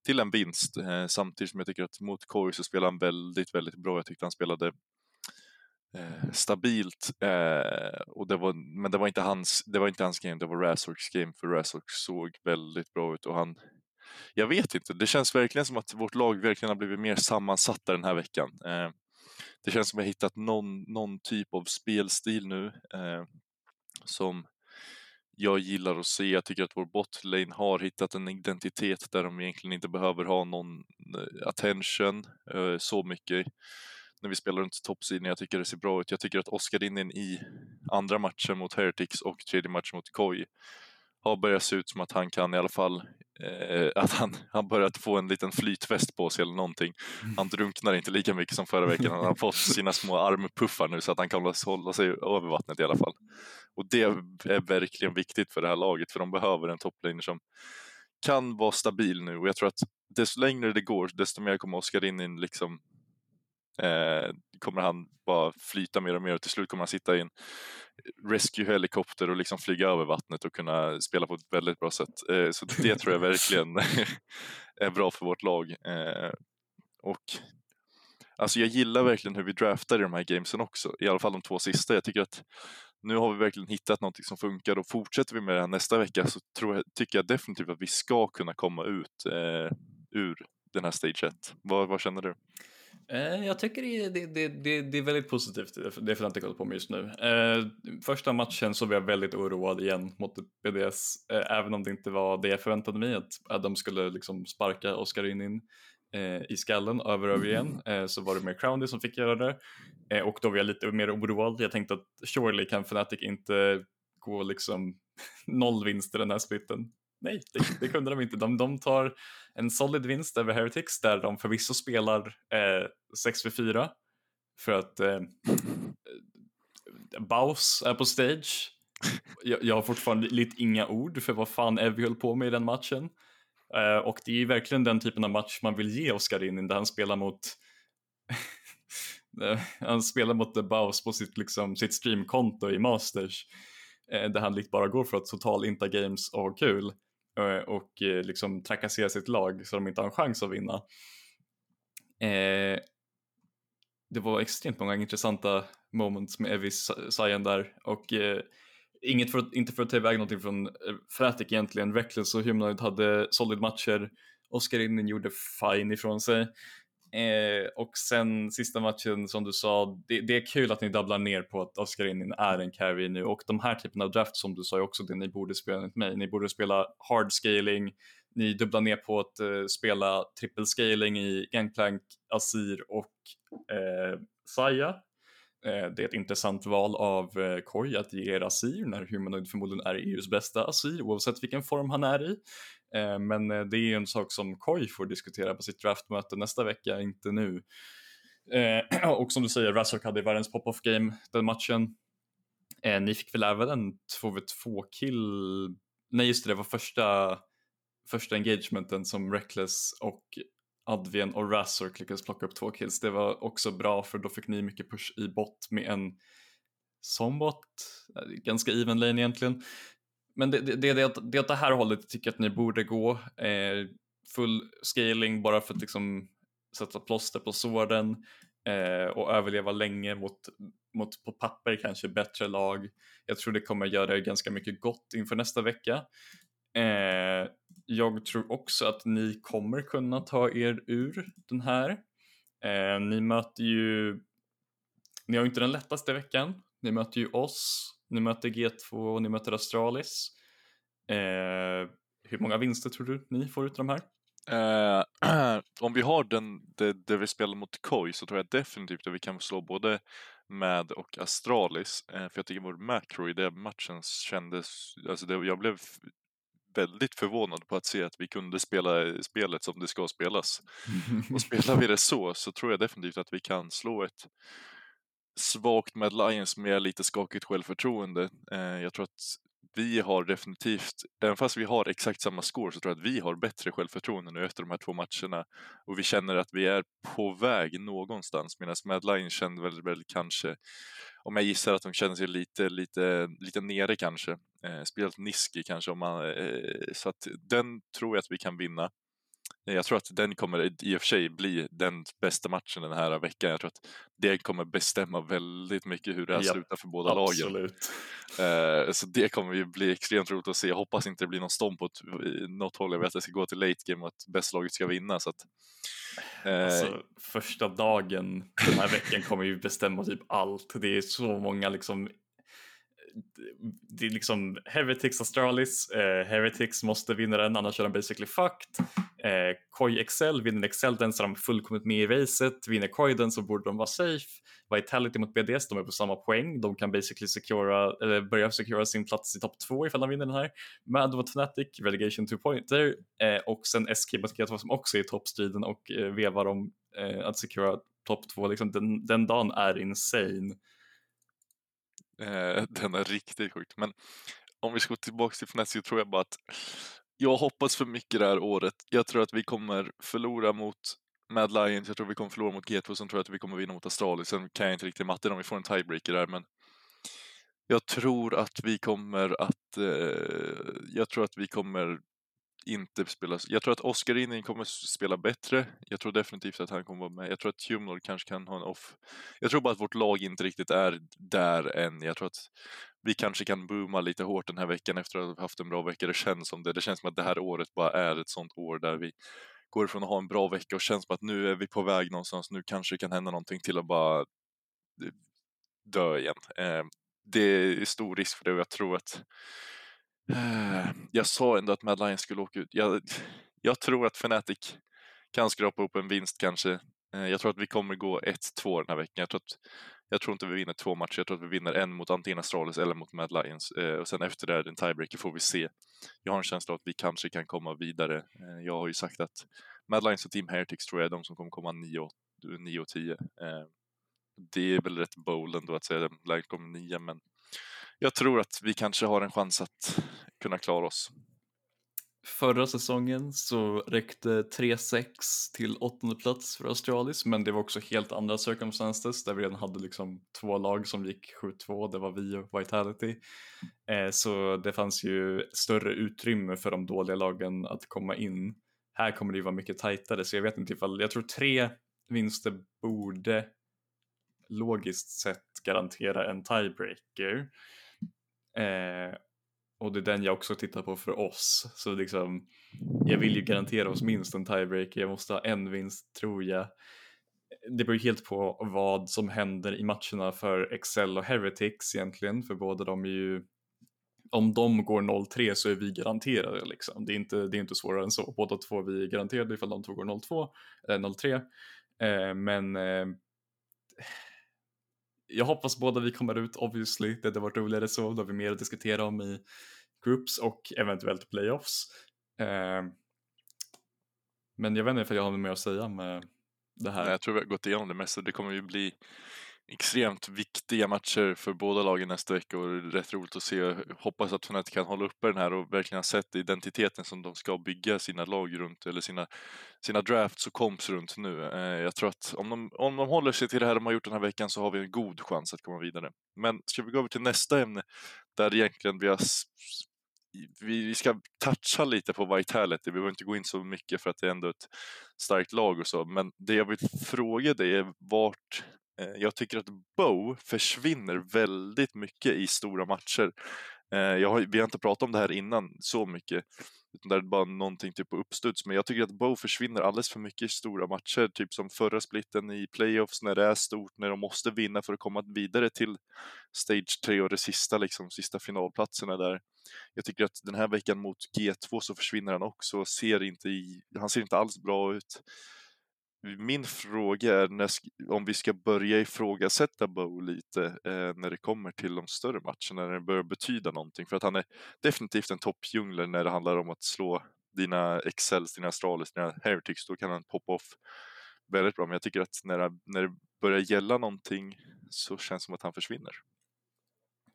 till en vinst. Eh, samtidigt som jag tycker att mot Koi så spelade han väldigt, väldigt bra. Jag tyckte han spelade Eh, stabilt. Eh, och det var, men det var, inte hans, det var inte hans game, det var Razorks game för Razork såg väldigt bra ut och han jag vet inte, det känns verkligen som att vårt lag verkligen har blivit mer sammansatta den här veckan. Eh, det känns som att jag hittat någon, någon typ av spelstil nu eh, som jag gillar att se. Jag tycker att vår botlane har hittat en identitet där de egentligen inte behöver ha någon eh, attention eh, så mycket när vi spelar runt toppsidan. Jag tycker det ser bra ut. Jag tycker att Oskar Innen i andra matchen mot Heretics och tredje matchen mot Koi har börjat se ut som att han kan i alla fall eh, att han har börjat få en liten flytväst på sig eller någonting. Mm. Han drunknar inte lika mycket som förra veckan. Han har fått sina små armpuffar nu så att han kan hålla sig över vattnet i alla fall. Och det är verkligen viktigt för det här laget för de behöver en toplaner som kan vara stabil nu och jag tror att desto längre det går desto mer kommer Oskar in liksom eh, kommer han bara flyta mer och mer och till slut kommer han sitta i en rescue-helikopter och liksom flyga över vattnet och kunna spela på ett väldigt bra sätt. Eh, så det tror jag verkligen är bra för vårt lag. Eh, och Alltså jag gillar verkligen hur vi draftar i de här gamesen också, i alla fall de två sista. Jag tycker att nu har vi verkligen hittat någonting som funkar och fortsätter vi med det här nästa vecka så tror jag, tycker jag definitivt att vi ska kunna komma ut eh, ur den här stage 1. Vad, vad känner du?
Eh, jag tycker det, det, det, det, är väldigt positivt, det får jag inte kolla på mig just nu. Eh, första matchen så var jag väldigt oroad igen mot BDS, eh, även om det inte var det jag förväntade mig, att, de skulle liksom sparka Oskar in, in i skallen över och över igen, så var det mer Crowdy som fick göra det. och då var jag lite mer oroad, jag tänkte att surely kan Fnatic inte gå liksom noll vinster den här splitten. Nej, det, det kunde de inte. De, de tar en solid vinst över Heretics där de förvisso spelar eh, 6v4 för att eh, eh Baus är på stage. Jag, jag har fortfarande lite inga ord för vad fan Evy höll på med i den matchen. Eh, och det är verkligen den typen av match man vill ge Oskar in där han spelar mot eh, han spelar mot The Baus på sitt, liksom, sitt streamkonto i Masters eh, där han likt bara går för att total inta games och ha kul. Eh, och eh, liksom trakassera sitt lag så de inte har en chans att vinna. Eh, det var extremt många intressanta moments med Evis Sayan där och eh, inget för, inte för att ta iväg någonting från eh, Fratic egentligen. Reckless och Humanoid hade solid matcher. Oscar Innen gjorde fine ifrån sig. Eh, och sen sista matchen som du sa, det, det, är kul att ni dabblar ner på att Oscar Inin är en carry nu och de här typen av draft som du sa är också det ni borde spela enligt mig. Ni borde spela hard scaling, ni dubblar ner på att eh, spela triple scaling i Gangplank, Azir och eh, Saya. Eh, det är ett intressant val av eh, Koi att ge er Azir när Humanoid förmodligen är EUs bästa Azir oavsett vilken form han är i. Eh, men eh, det är ju en sak som Koi får diskutera på sitt draftmöte nästa vecka, inte nu. Eh, och som du säger, Razork hade världens pop-off game den matchen. Ni fick väl även en 2v2 kill, nej just det, det var första, första engagementen som Reckless och Advien och Razork lyckades plocka upp två kills. Det var också bra för då fick ni mycket push i bot med en sombot, ganska even lane egentligen men det, det, det, det, åt det här hållet jag tycker att ni borde gå. Eh, full scaling bara för att liksom sätta plåster på såren eh, och överleva länge mot, mot på papper kanske bättre lag. Jag tror det kommer göra er ganska mycket gott inför nästa vecka. Eh, jag tror också att ni kommer kunna ta er ur den här. Eh, ni möter ju, ni har ju inte den lättaste veckan. Ni möter ju oss ni möter G2 och ni möter Astralis. Eh, hur många vinster tror du ni får ut av de här?
Eh, om vi har den, det, det vi spelar mot Koi så tror jag definitivt att vi kan slå både Mad och Astralis. Eh, för jag tycker vår macro i den matchen kändes, alltså det, jag blev väldigt förvånad på att se att vi kunde spela spelet som det ska spelas. Och spelar vi det så, så tror jag definitivt att vi kan slå ett svagt Mad Lions med lite skakigt självförtroende. Eh, jag tror att vi har definitivt, även fast vi har exakt samma score, så tror jag att vi har bättre självförtroende nu efter de här två matcherna. Och vi känner att vi är på väg någonstans, medan Mad Lions kände väl, väl kanske, om jag gissar att de känner sig lite, lite, lite nere kanske. Eh, spelat Niski kanske, om man, eh, så att den tror jag att vi kan vinna. Jag tror att den kommer i och för sig bli den bästa matchen den här veckan. Jag tror att det kommer bestämma väldigt mycket hur det här ja, slutar för båda
absolut.
lagen. Uh, så det kommer ju bli extremt roligt att se. Jag hoppas inte det blir någon stomp åt något håll. Jag vet att det ska gå till late game och att bästlaget ska vinna. Så att,
uh, alltså, första dagen den här veckan kommer ju bestämma typ allt. Det är så många liksom det är liksom Heretics Astralis, eh, Heretics måste vinna den annars är de basically fucked. Eh, Koi Excel, vinner Excel den så är de fullkomligt med i racet, vinner Koi den så borde de vara safe. Vitality mot BDS, de är på samma poäng, de kan basically secura, eller börja secura sin plats i topp två ifall de vinner den här. Mad mot Fnatic, relegation 2 pointer eh, och sen SK mot G2 som också är i toppstriden och eh, vevar om eh, att secura topp två, liksom, den, den dagen är insane.
Eh, den är riktigt sjukt. Men om vi ska gå tillbaka till Fnatic så tror jag bara att jag hoppas för mycket det här året. Jag tror att vi kommer förlora mot Mad Lions, jag tror vi kommer förlora mot G2, sen tror jag att vi kommer vinna mot Astralis. Sen kan jag inte riktigt matten om vi får en tiebreaker där, men jag tror att vi kommer att, eh, jag tror att vi kommer inte spela, jag tror att Oskar Inning kommer spela bättre. Jag tror definitivt att han kommer vara med. Jag tror att Humnor kanske kan ha en off. Jag tror bara att vårt lag inte riktigt är där än. Jag tror att vi kanske kan booma lite hårt den här veckan efter att ha haft en bra vecka. Det känns som det. Det känns som att det här året bara är ett sånt år där vi går ifrån att ha en bra vecka och känns som att nu är vi på väg någonstans. Nu kanske det kan hända någonting till att bara eh, dö igen. Eh, det är stor risk för det och jag tror att Eh, jag sa ändå att Mad Lions skulle åka ut. Jag, jag tror att Fnatic kan skrapa upp en vinst kanske. Eh, jag tror att vi kommer gå 1-2 den här veckan. Jag tror, att, jag tror inte vi vinner två matcher. Jag tror att vi vinner en mot antingen Astralis eller mot Mad Lions. Eh, och sen efter det, en tiebreaker, får vi se. Jag har en känsla av att vi kanske kan komma vidare. Jag har ju sagt att Mad Lions och Team Heretics tror jag är de som kommer komma 9 och 10. Det är väl rätt bold ändå att säga att Lions kommer 9, men jag tror att vi kanske har en chans att kunna klara oss.
Förra säsongen så räckte 3-6 till åttonde plats för Australis men det var också helt andra circumstances där vi redan hade liksom två lag som gick 7-2, det var vi och Vitality. Eh, så det fanns ju större utrymme för de dåliga lagen att komma in. Här kommer det ju vara mycket tajtare så jag vet inte ifall, jag tror tre vinster borde logiskt sett garantera en tiebreaker. Eh, och det är den jag också tittar på för oss. Så liksom, jag vill ju garantera oss minst en tiebreaker, jag måste ha en vinst tror jag. Det beror helt på vad som händer i matcherna för Excel och Heretics egentligen, för båda de är ju om de går 0-3 så är vi garanterade liksom. Det är inte, det är inte svårare än så. Båda två vi är garanterade ifall de två går 0-2 eller 0-3. Eh, men eh, jag hoppas båda vi kommer ut obviously. Det hade varit roligare så. Då har vi mer att diskutera om i groups och eventuellt playoffs. Eh, men jag vet inte ifall jag har något mer att säga med eh, det här.
Jag tror vi har gått igenom det mesta. Det kommer ju bli extremt viktiga matcher för båda lagen nästa vecka och det är rätt roligt att se. Hoppas att Fnatic kan hålla uppe den här och verkligen ha sett identiteten som de ska bygga sina lag runt eller sina, sina drafts och komps runt nu. Eh, jag tror att om de, om de håller sig till det här de har gjort den här veckan så har vi en god chans att komma vidare. Men ska vi gå över till nästa ämne där egentligen vi har vi ska toucha lite på Vitality, vi behöver inte gå in så mycket för att det är ändå ett starkt lag och så, men det jag vill fråga dig är vart Eh, jag tycker att Bow försvinner väldigt mycket i stora matcher. Eh, jag har, vi har inte pratat om det här innan så mycket, Utan där är det bara någonting typ på uppstuds. Men jag tycker att Bow försvinner alldeles för mycket i stora matcher, typ som förra splitten i playoffs när det är stort, när de måste vinna för att komma vidare till Stage 3 och det sista, liksom, sista finalplatserna där. Jag tycker att den här veckan mot G2 så försvinner han också, ser inte i, han ser inte alls bra ut. Min fråga är när, om vi ska börja ifrågasätta Bow lite eh, när det kommer till de större matcherna, när det börjar betyda någonting. För att han är definitivt en toppjungler när det handlar om att slå dina Excels, dina Astralis, dina Heretics, då kan han poppa off väldigt bra. Men jag tycker att när det, när det börjar gälla någonting så känns det som att han försvinner.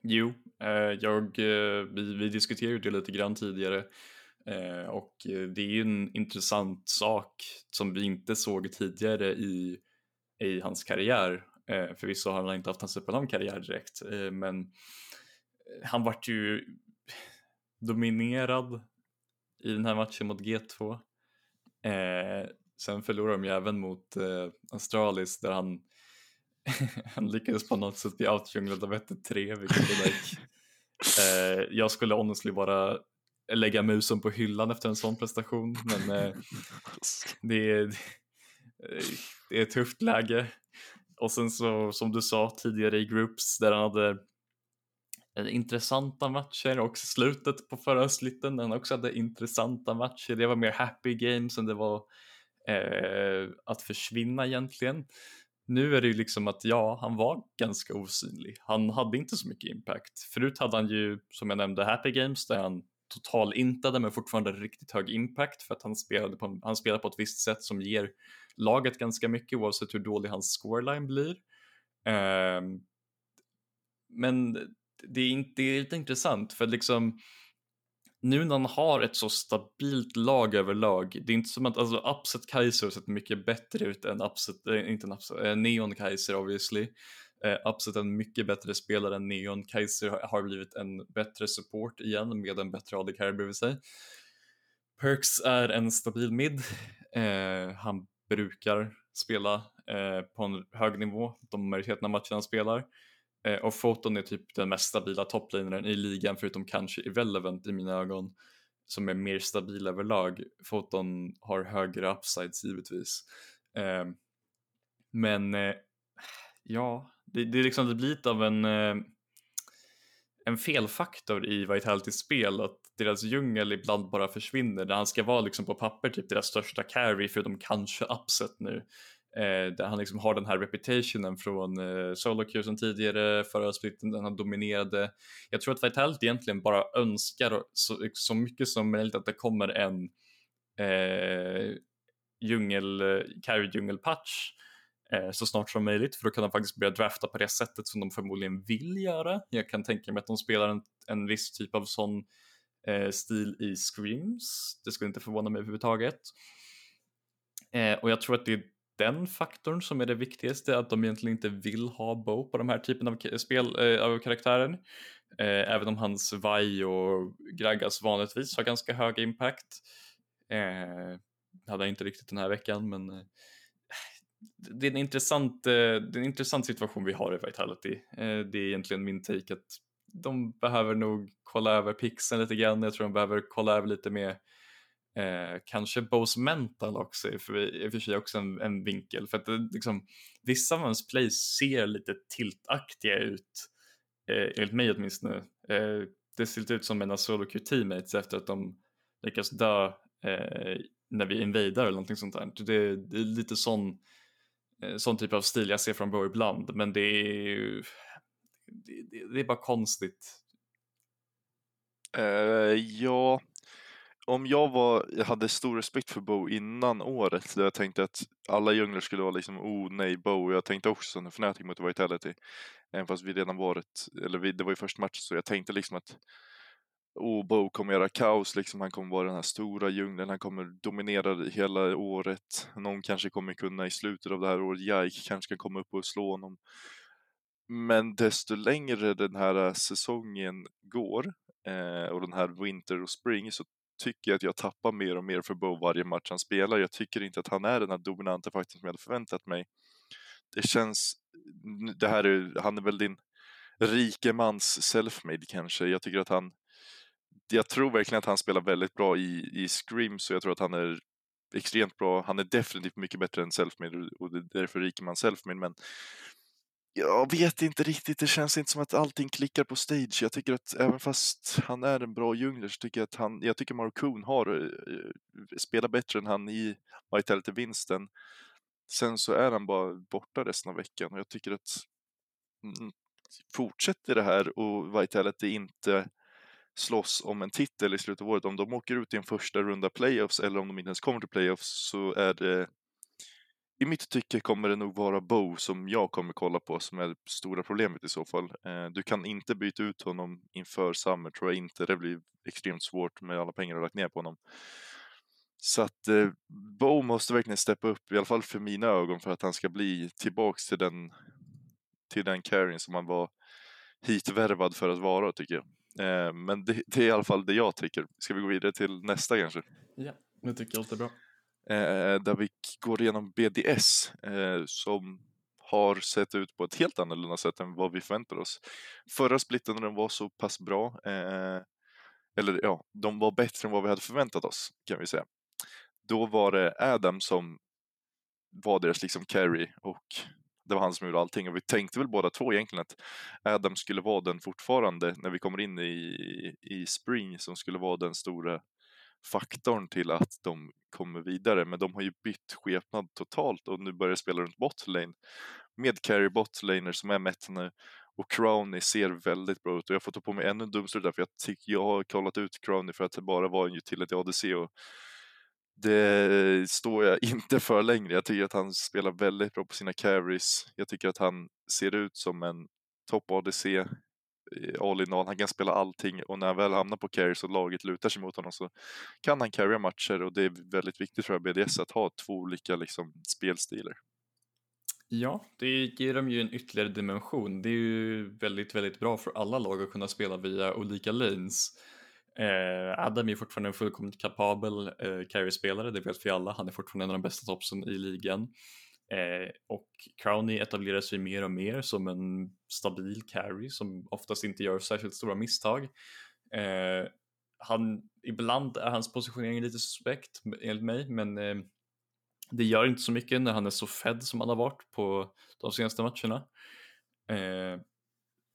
Jo, eh, jag, eh, vi, vi diskuterade det lite grann tidigare och det är ju en intressant sak som vi inte såg tidigare i, i hans karriär. Eh, förvisso har han inte haft en superlång karriär direkt, eh, men han vart ju dominerad i den här matchen mot G2. Eh, sen förlorade de ju även mot eh, Astralis där han, han lyckades på något sätt bli outjunglad av 1-3 vilket är like, eh, jag skulle honestly bara lägga musen på hyllan efter en sån prestation. Men eh, det, är, det är ett tufft läge. Och sen så som du sa tidigare i Groups där han hade intressanta matcher och slutet på förra slitten där han också hade intressanta matcher. Det var mer happy games än det var eh, att försvinna egentligen. Nu är det ju liksom att ja, han var ganska osynlig. Han hade inte så mycket impact. Förut hade han ju, som jag nämnde, happy games där han total intade men fortfarande riktigt hög impact för att han spelade på, han spelar på ett visst sätt som ger laget ganska mycket oavsett hur dålig hans scoreline blir. Eh, men det är, inte, det är lite intressant för liksom nu när han har ett så stabilt lag överlag, det är inte som att alltså Upset Kaiser har sett mycket bättre ut än Upset, äh, inte en Upset, äh, Neon Kaiser obviously. Eh, absolut en mycket bättre spelare än Neon. Kaiser har blivit en bättre support igen med en bättre AD carry bredvid sig. Perks är en stabil mid. Eh, han brukar spela eh, på en hög nivå de majoriteten av matcherna han spelar. Eh, och Photon är typ den mest stabila topplinaren i ligan förutom kanske Irrelevant i mina ögon som är mer stabil överlag. Photon har högre upsides givetvis. Eh, men eh, ja, det, det, liksom, det blir lite av en, eh, en felfaktor i Vitalitys spel att deras djungel ibland bara försvinner där han ska vara liksom på papper typ deras största carry förutom kanske upset nu. Eh, där han liksom har den här reputationen från eh, solo sen tidigare, förra splitten, den han dominerade. Jag tror att Vitality egentligen bara önskar så, så mycket som möjligt att det kommer en eh, djungel, eh, carry djungel patch Eh, så snart som möjligt för då kan de faktiskt börja drafta på det sättet som de förmodligen vill göra. Jag kan tänka mig att de spelar en, en viss typ av sån eh, stil i Screams. Det skulle inte förvåna mig överhuvudtaget. Eh, och jag tror att det är den faktorn som är det viktigaste, att de egentligen inte vill ha Bo på de här typen av spel eh, av karaktären. Eh, även om hans Vai och Gragas vanligtvis har ganska hög impact. Eh, hade jag inte riktigt den här veckan men eh, det är, en intressant, eh, det är en intressant situation vi har i Vitality. Eh, det är egentligen min take att de behöver nog kolla över pixeln lite grann. Jag tror de behöver kolla över lite mer eh, kanske Bose mental också för, i och för sig också en, en vinkel. För att det, liksom, vissa av hans plays ser lite tiltaktiga ut, eh, enligt mig åtminstone. Eh, det ser lite ut som mina solo teammates efter att de lyckas dö eh, när vi invaderar eller någonting sånt där. Det, det är lite sån Eh, Eh, sån typ av stil jag ser från Bowie ibland, men det är det, det, är bara konstigt.
Uh, ja, om jag var, jag hade stor respekt för Bowie innan året, där jag tänkte att alla djungler skulle vara liksom, oh nej Bowie, jag tänkte också som en Fnatic mot Vitality, även fast vi redan varit, eller vi, det var ju första matchen, så jag tänkte liksom att och Bo kommer göra kaos, liksom. han kommer vara den här stora djungeln, han kommer dominera hela året. Någon kanske kommer kunna i slutet av det här året, Jaik kanske kan komma upp och slå honom. Men desto längre den här eh, säsongen går eh, och den här Winter och spring så tycker jag att jag tappar mer och mer för Bo varje match han spelar. Jag tycker inte att han är den här dominanta faktorn som jag hade förväntat mig. Det känns, det här är, han är väl din rike mans selfmade kanske. Jag tycker att han jag tror verkligen att han spelar väldigt bra i, i scrims och jag tror att han är extremt bra. Han är definitivt mycket bättre än Selfmade och det är därför ryker man Selfmade men jag vet inte riktigt, det känns inte som att allting klickar på stage. Jag tycker att även fast han är en bra jungler så tycker jag att han, jag tycker Markoon har eh, eh, spelat bättre än han i Vitality-vinsten. Sen så är han bara borta resten av veckan och jag tycker att mm, fortsätter det här och Vitality inte slåss om en titel i slutet av året, om de åker ut i en första runda playoffs eller om de inte ens kommer till playoffs så är det i mitt tycke kommer det nog vara Bo som jag kommer kolla på som är det stora problemet i så fall. Eh, du kan inte byta ut honom inför Summer tror jag inte. Det blir extremt svårt med alla pengar du lagt ner på honom. Så att eh, Bo måste verkligen steppa upp, i alla fall för mina ögon, för att han ska bli tillbaks till den, till den carryn som han var hitvärvad för att vara, tycker jag. Eh, men det, det, är i alla fall det jag tycker. Ska vi gå vidare till nästa kanske?
Ja, det tycker jag låter bra.
Eh, där vi går igenom BDS eh, som har sett ut på ett helt annorlunda sätt än vad vi förväntade oss. Förra splitten den var så pass bra, eller ja, de var bättre än vad vi hade förväntat oss kan vi säga. Då var det Adam som var deras liksom carry och det var han som gjorde allting och vi tänkte väl båda två egentligen att Adam skulle vara den fortfarande när vi kommer in i, i Spring som skulle vara den stora faktorn till att de kommer vidare. Men de har ju bytt skepnad totalt och nu börjar spela runt botlane med carry botlaner som är mätt nu och Crowny ser väldigt bra ut och jag får ta på mig ännu en dumstrut där för jag tycker jag har kollat ut Crowny för att det bara var en utility ADC och det står jag inte för längre. Jag tycker att han spelar väldigt bra på sina carries. Jag tycker att han ser ut som en topp ADC eh, all in all. Han kan spela allting och när han väl hamnar på carries och laget lutar sig mot honom så kan han carrya matcher och det är väldigt viktigt för BDS att ha två olika liksom, spelstilar.
Ja, det ger dem ju en ytterligare dimension. Det är ju väldigt, väldigt bra för alla lag att kunna spela via olika lanes. Eh, Adam är fortfarande en fullkomligt kapabel eh, carry-spelare, det vet vi alla. Han är fortfarande en av de bästa topsen i ligan. Eh, och Crowney etablerar sig mer och mer som en stabil carry som oftast inte gör särskilt stora misstag. Eh, han, ibland är hans positionering lite suspekt enligt mig, men eh, det gör inte så mycket när han är så fed som han har varit på de senaste matcherna. Eh,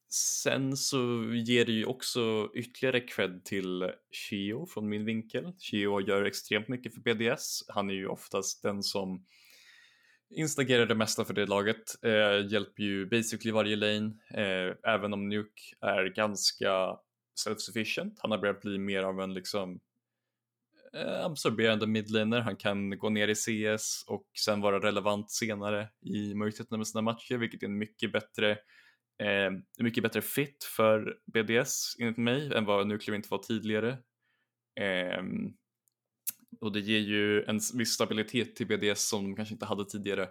Sen så ger det ju också ytterligare cred till Shio från min vinkel. Shio gör extremt mycket för BDS. Han är ju oftast den som instagerar det mesta för det laget. Eh, hjälper ju basically varje lane, eh, även om Nuke är ganska self-sufficient. Han har börjat bli mer av en liksom eh, absorberande midlaner. Han kan gå ner i CS och sen vara relevant senare i majoriteten av sina matcher, vilket är en mycket bättre eh, mycket bättre fit för BDS enligt mig än vad Nuclear inte var tidigare. Eh, och det ger ju en viss stabilitet till BDS som de kanske inte hade tidigare.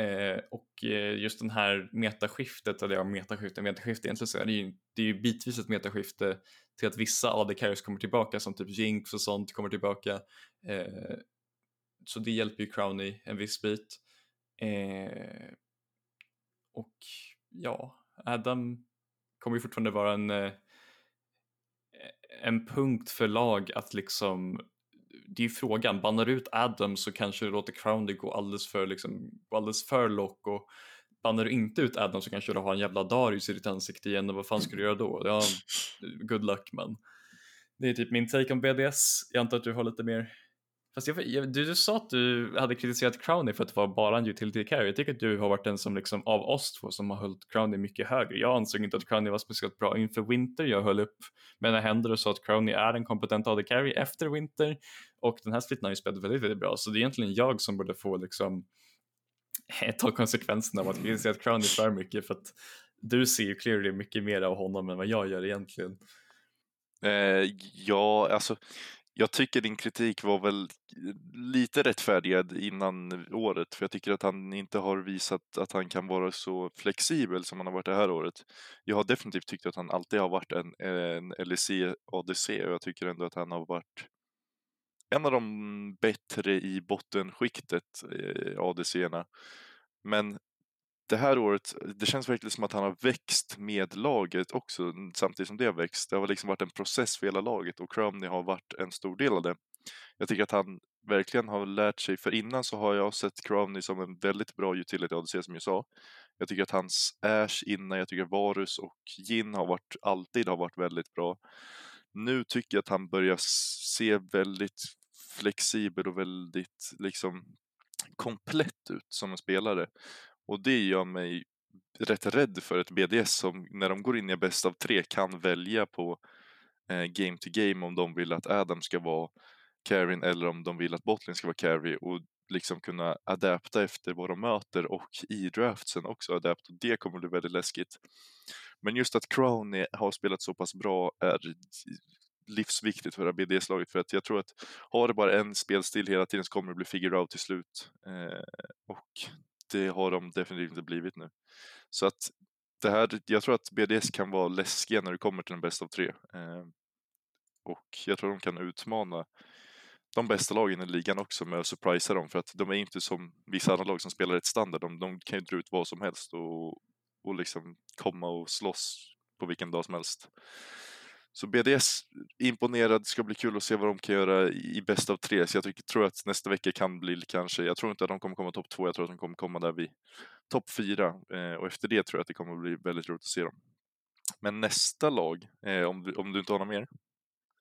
Eh, och eh, just den här metaskiftet, eller ja metaskiftet, metaskiftet egentligen så är det ju, det är ju bitvis ett metaskifte till att vissa AD carriers kommer tillbaka som typ Jinx och sånt kommer tillbaka. Eh, så det hjälper ju Crowny en viss bit. Eh, och ja, Adam kommer ju fortfarande vara en, eh, en punkt för lag att liksom det är ju frågan, bannar du ut Adam så kanske du låter Crowley gå alldeles för, liksom, gå alldeles för lock och bannar du inte ut Adam så kanske du har en jävla Darius i ditt ansikte igen och vad fan ska du göra då? Ja, good luck men det är typ min take om BDS. Jag antar att du har lite mer Fast jag, jag, du, du sa att du hade kritiserat Crowny för att vara bara en utility carry. Jag tycker att du har varit den som liksom av oss två som har hållit Crowny mycket högre. Jag ansåg inte att Crowny var speciellt bra inför Winter. Jag höll upp med mina händer och sa att Crowny är en kompetent AD carry efter Winter och den här splitten har ju spelat väldigt, väldigt bra. Så det är egentligen jag som borde få liksom eh, ta konsekvenserna av att kritisera Crowny för mycket för att du ser ju clearly mycket mer av honom än vad jag gör egentligen.
Eh, ja, alltså jag tycker din kritik var väl eh, lite rättfärdigad innan året, för jag tycker att han inte har visat att han kan vara så flexibel som han har varit det här året. Jag har definitivt tyckt att han alltid har varit en, en LEC ADC och jag tycker ändå att han har varit en av de bättre i bottenskiktet, eh, ADC-erna. Men det här året, det känns verkligen som att han har växt med laget också samtidigt som det har växt. Det har liksom varit en process för hela laget och Crumney har varit en stor del av det. Jag tycker att han verkligen har lärt sig, för innan så har jag sett Crowley som en väldigt bra utility ADC som jag sa. Jag tycker att hans Ash innan, jag tycker Varus och Gin har varit, alltid har varit väldigt bra. Nu tycker jag att han börjar se väldigt flexibel och väldigt liksom komplett ut som en spelare. Och det gör mig rätt rädd för ett BDS som när de går in i bäst av tre kan välja på eh, game to game om de vill att Adam ska vara Karin eller om de vill att Botlin ska vara Carrie och liksom kunna adapta efter vad de möter och i draftsen också adapta. Det kommer bli väldigt läskigt. Men just att Crowney har spelat så pass bra är livsviktigt för BDS-laget för att jag tror att har det bara en spelstil hela tiden så kommer det bli figure out till slut. Eh, och det har de definitivt inte blivit nu. Så att det här, jag tror att BDS kan vara läskiga när det kommer till den bäst av tre. Eh, och jag tror de kan utmana de bästa lagen i ligan också med att surprisa dem för att de är inte som vissa andra lag som spelar ett standard. De, de kan ju dra ut vad som helst och, och liksom komma och slåss på vilken dag som helst. Så BDS imponerad, ska bli kul att se vad de kan göra i bäst av tre. Så jag tycker, tror att nästa vecka kan bli kanske, jag tror inte att de kommer komma topp två, jag tror att de kommer komma där vid topp fyra. Eh, och efter det tror jag att det kommer bli väldigt roligt att se dem. Men nästa lag, eh, om, du, om du inte har något mer,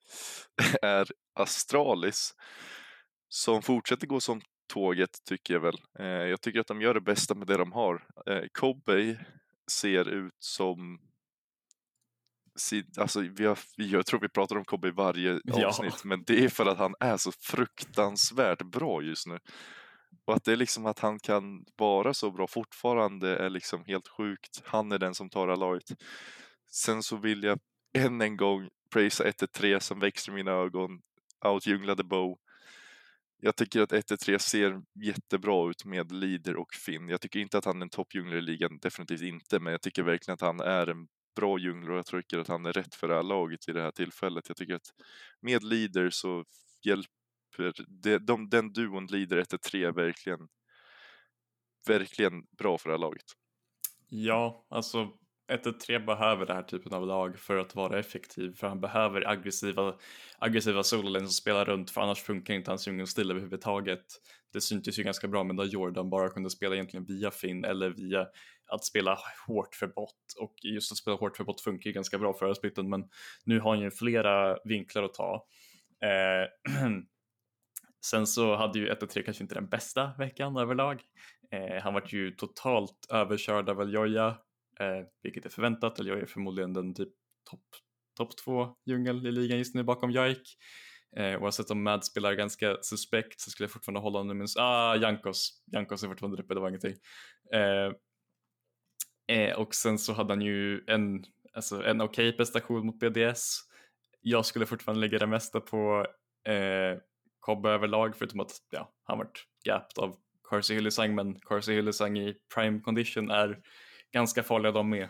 är Astralis som fortsätter gå som tåget tycker jag väl. Eh, jag tycker att de gör det bästa med det de har. Eh, Kobe ser ut som Alltså, vi har, jag tror vi pratar om Kobe i varje avsnitt, ja. men det är för att han är så fruktansvärt bra just nu. Och att det är liksom att han kan vara så bra fortfarande är liksom helt sjukt. Han är den som tar laget. Sen så vill jag än en gång prisa 1-3 som växer i mina ögon. Outjunglade Bow. Jag tycker att 1-3 ser jättebra ut med Leader och Finn. Jag tycker inte att han är en toppjunglare i ligan, definitivt inte, men jag tycker verkligen att han är en bra junglare och jag tycker att han är rätt för det här laget i det här tillfället. Jag tycker att med Leader så hjälper de, de, den duon Leader 1-3 verkligen, verkligen bra för det här laget.
Ja, alltså 1-3 behöver den här typen av lag för att vara effektiv för han behöver aggressiva, aggressiva sololen som spelar runt för annars funkar inte hans djungelstil överhuvudtaget. Det syntes ju ganska bra med då Jordan bara kunde spela egentligen via Finn eller via att spela hårt för bot och just att spela hårt för bot funkar ju ganska bra förra splitten men nu har han ju flera vinklar att ta. Eh, sen så hade ju 1-3 kanske inte den bästa veckan överlag. Eh, han vart ju totalt överkörd av Eljoja eh, vilket är förväntat. Eller är förmodligen den typ topp top två djungel i ligan just nu bakom Jaik. Eh, oavsett om Mad spelar ganska suspekt så skulle jag fortfarande hålla honom minst, ah Jankos, Jankos är fortfarande uppe, det var ingenting. Eh, eh, och sen så hade han ju en, alltså en okej okay prestation mot BDS. Jag skulle fortfarande lägga det mesta på eh, Kobbe överlag förutom att ja, han vart gapped av Carsey Hillesang men Carsey Hillesang i prime condition är ganska farliga de med.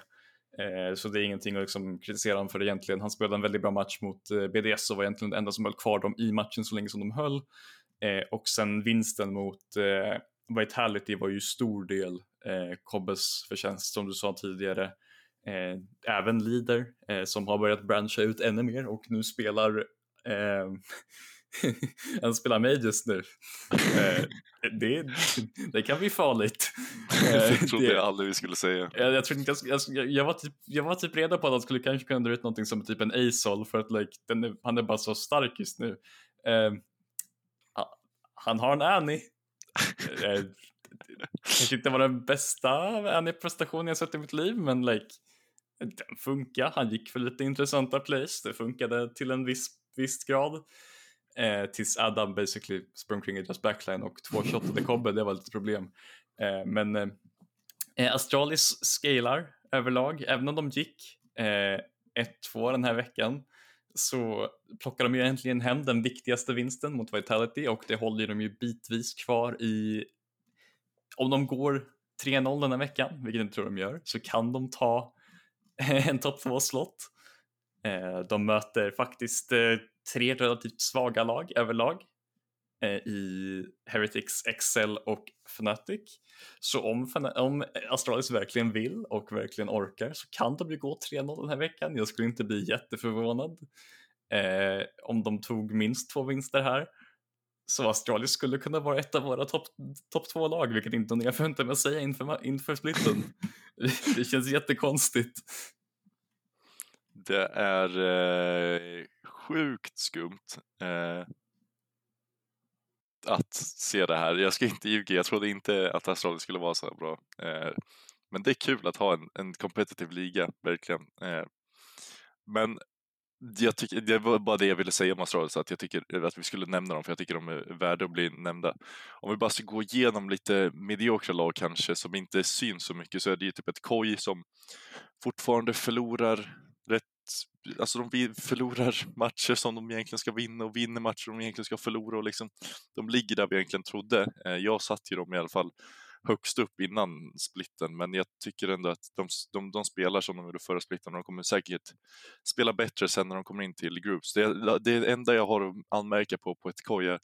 Eh, så det är ingenting att liksom kritisera honom för egentligen. Han spelade en väldigt bra match mot eh, BDS och var egentligen den enda som höll kvar dem i matchen så länge som de höll. Eh, och sen vinsten mot eh, Vitality var ju stor del eh, Kobbes förtjänst som du sa tidigare. även Leader som har börjat branscha ut ännu mer och nu spelar han spelar mig just nu. Eh, det, det kan bli farligt.
jag eh, trodde det, aldrig vi skulle säga.
Jag, jag, inte, jag, jag, var typ, jag var typ redo på att han skulle kanske kunna dra ut någonting som typ en A-sol för att like, den, han är bara så stark just nu. Uh, han har en Annie. kanske inte var den bästa Annie-prestationen jag sett i mitt liv men like den funkar. Han gick för lite intressanta plays. Det funkade till en viss, viss grad. Eh, tills Adam basically sprang kring i deras backline och två shottade Kobbe, det var lite problem. Eh, men eh, eh, Astralis scalar överlag, även om de gick 1-2 eh, den här veckan så plockar de ju äntligen hem den viktigaste vinsten mot Vitality och det håller de ju bitvis kvar i om de går 3-0 den här veckan, vilket jag inte tror de gör, så kan de ta en topp 2-slott. Eh, de möter faktiskt eh, tre relativt svaga lag överlag. Eh, i Heretics Excel och Fnatic. Så om, om Astralis verkligen vill och verkligen orkar så kan de ju gå 3-0 den här veckan. Jag skulle inte bli jätteförvånad eh, om de tog minst två vinster här. Så Astralis skulle kunna vara ett av våra topp top två lag, vilket inte jag förväntar mig att säga inför, inför splitten. det känns jättekonstigt.
Det är eh, sjukt skumt eh, att se det här. Jag ska inte ljuga, jag trodde inte att Australien skulle vara så här bra. Eh, men det är kul att ha en, en competitive liga, verkligen. Eh, men jag tycker, det var bara det jag ville säga om Astralis, att jag tycker eh, att vi skulle nämna dem, för jag tycker de är värda att bli nämnda. Om vi bara ska gå igenom lite mediokra lag kanske, som inte syns så mycket, så är det ju typ ett koj som fortfarande förlorar Alltså de förlorar matcher som de egentligen ska vinna och vinner matcher de egentligen ska förlora och liksom de ligger där vi egentligen trodde. Eh, jag satt ju dem i alla fall högst upp innan splitten, men jag tycker ändå att de, de, de spelar som de gjorde förra splitten och de kommer säkert spela bättre sen när de kommer in till groups. Det, det enda jag har att anmärka på på ett koj är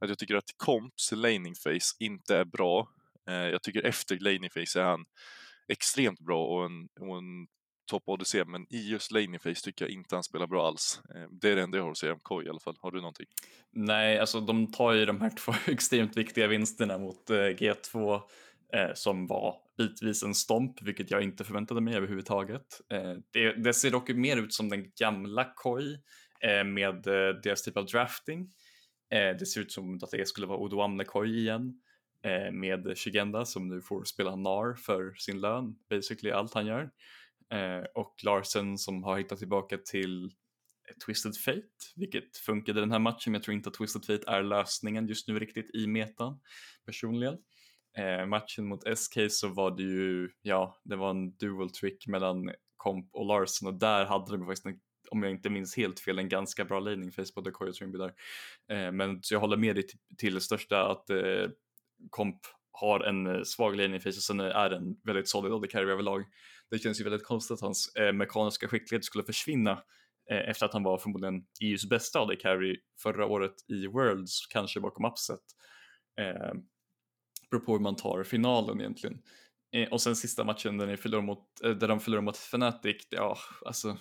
att jag tycker att Komps, laning face inte är bra. Eh, jag tycker efter laning face är han extremt bra och en, och en topp ADC, men i just laning tycker jag inte han spelar bra alls. Eh, det är det enda jag har att säga om Koi i alla fall. Har du någonting?
Nej, alltså de tar ju de här två extremt viktiga vinsterna mot eh, G2 eh, som var bitvis en stomp, vilket jag inte förväntade mig överhuvudtaget. Eh, det, det, ser dock mer ut som den gamla Koi eh, med eh, deras typ av drafting. det ser ut som att det skulle vara Odoamne Koi igen med Shigenda som nu får spela NAR för sin lön, basically allt han gör eh, Eh, och Larsen som har hittat tillbaka till Twisted Fate, vilket funkade den här matchen, men jag tror inte att Twisted Fate är lösningen just nu riktigt i metan personligen. Eh, matchen mot SK så var det ju, ja, det var en dual trick mellan Komp och Larsen och där hade de faktiskt en om jag inte minns helt fel, en ganska bra ledning Facebook, Decoy och Trimby där. Eh, men så jag håller med dig till det största att eh, Komp har en eh, svag ledning face och sen är en väldigt solid och carry överlag det känns ju väldigt konstigt att hans eh, mekaniska skicklighet skulle försvinna eh, efter att han var förmodligen EUs bästa AD carry förra året i Worlds, kanske bakom upset. Eh, beror på hur man tar finalen egentligen. Eh, och sen sista matchen där, ni förlorar mot, eh, där de förlorar mot Fnatic, ja alltså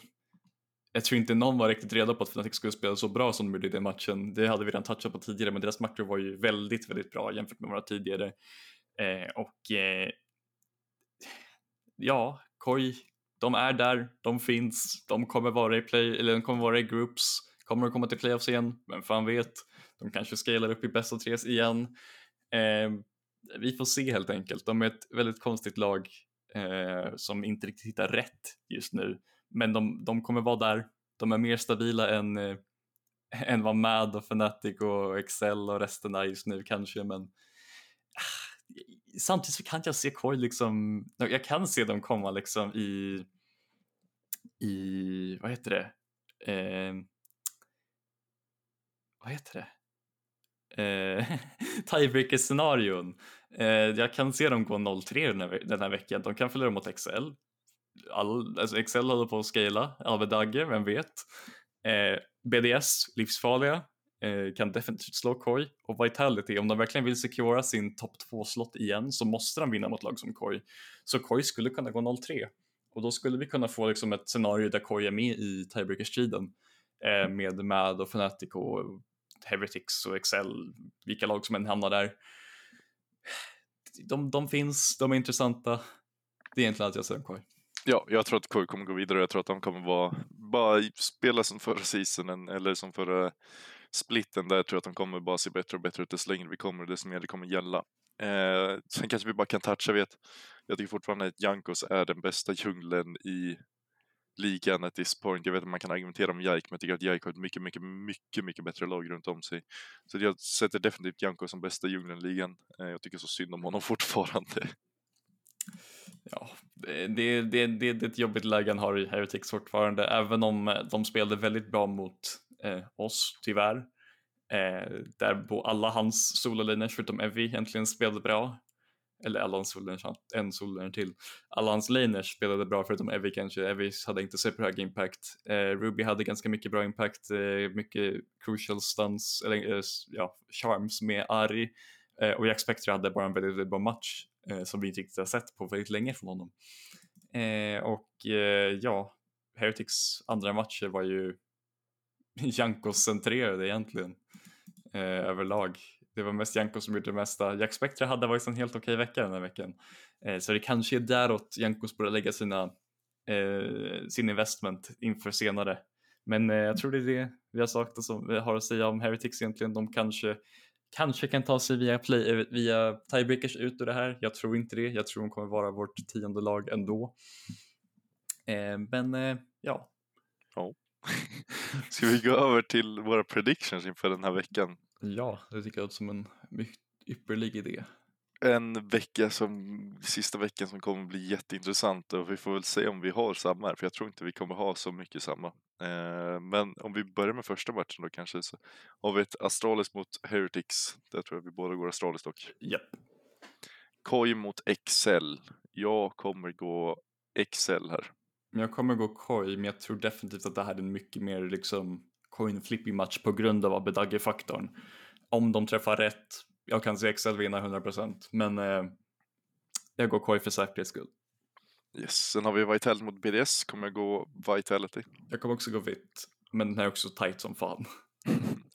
jag tror inte någon var riktigt redo på att Fnatic skulle spela så bra som de gjorde i den matchen. Det hade vi redan touchat på tidigare, men deras matcher var ju väldigt, väldigt bra jämfört med våra tidigare. Eh, och eh, ja, Koi, de är där, de finns, de kommer vara i play, eller de kommer vara i groups, kommer de komma till playoffs igen, vem fan vet, de kanske scalar upp i bästa av tres igen. Eh, vi får se helt enkelt, de är ett väldigt konstigt lag eh, som inte riktigt hittar rätt just nu, men de, de kommer vara där, de är mer stabila än, eh, än vad Mad och Fnatic och Excel och resten är just nu kanske, men ah, samtidigt så kan jag se Koi liksom, jag kan se dem komma liksom i, i vad heter det, eh, vad heter det, eh, tiebreaker-scenarion. Eh, jag kan se dem gå 0-3 den, här, den här veckan, de kan förlora mot Excel. All, alltså Excel håller på att scala, Alvedagge, vem vet. Eh, BDS, livsfarliga, eh, kan definitivt slå Koi och Vitality, om de verkligen vill secura sin topp 2-slott igen så måste de vinna mot lag som Koi. Så Koi skulle kunna gå 0-3 och då skulle vi kunna få liksom ett scenario där Koi är med i tiebreaker-striden eh, med Mad och Fnatic och Heretics och Excel, vilka lag som än hamnar där. De, de finns, de är intressanta. Det är egentligen allt jag säger om Koi.
Ja, jag tror att KU kommer gå vidare och jag tror att de kommer vara, bara spela som förra seasonen eller som förra splitten där tror jag att de kommer bara se bättre och bättre ut desto längre vi kommer och desto mer det kommer gälla. Eh, sen kanske vi bara kan toucha, vet, jag tycker fortfarande att Jankos är den bästa djungeln i ligan at this point. Jag vet att man kan argumentera om Jaik, men jag tycker att Jaik har ett mycket, mycket, mycket, mycket bättre lag runt om sig. Så jag sätter definitivt Janko som bästa djungeln i ligan. Eh, jag tycker så synd om honom fortfarande.
Ja, det, det, det, det är ett jobbigt läge han har i Heretics fortfarande, även om eh, de spelade väldigt bra mot eh, oss, tyvärr. Eh, där på alla hans sololinjer förutom Evie, egentligen spelade bra. eller alla hans sololinjer, en Solern till. Alla hans laners spelade bra förutom Evie kanske. Evie hade inte superhög impact. Eh, Ruby hade ganska mycket bra impact, eh, mycket crucial stunts, eller eh, ja, charms med Ari. Eh, och Jack Spectre hade bara en väldigt, väldigt bra match eh, som vi inte riktigt har sett på väldigt länge från honom. Eh, och eh, ja, Heretics andra matcher var ju Jankos-centrerade egentligen eh, överlag det var mest Janko som gjorde det mesta. Jack Spectre hade varit en helt okej vecka den här veckan. Eh, så det kanske är däråt Jankos borde lägga sina, eh, sin investment inför senare. Men eh, jag tror det är det vi har sagt och som vi har att säga om Heretics egentligen. De kanske, kanske kan ta sig via, play, eh, via tiebreakers ut ur det här. Jag tror inte det. Jag tror de kommer vara vårt tionde lag ändå. Eh, men eh, ja.
ja. Ska vi gå över till våra predictions inför den här veckan?
Ja, det tycker jag låter som en mycket ypperlig idé.
En vecka som, sista veckan som kommer bli jätteintressant och vi får väl se om vi har samma för jag tror inte vi kommer ha så mycket samma. Eh, men om vi börjar med första matchen då kanske så har vi ett Astralis mot Heretics. Där tror jag vi båda går Astralis dock.
Yep.
Koi mot Excel. Jag kommer gå Excel här.
Jag kommer gå Koi, men jag tror definitivt att det här är en mycket mer liksom coin flipping match på grund av Abedagge-faktorn. Om de träffar rätt, jag kan se Excel vinna 100% men eh, jag går Koi för säkerhets skull.
Yes. Sen har vi Vitality mot BDS, kommer jag gå Vitality.
Jag kommer också gå vitt, men den är också tight som fan.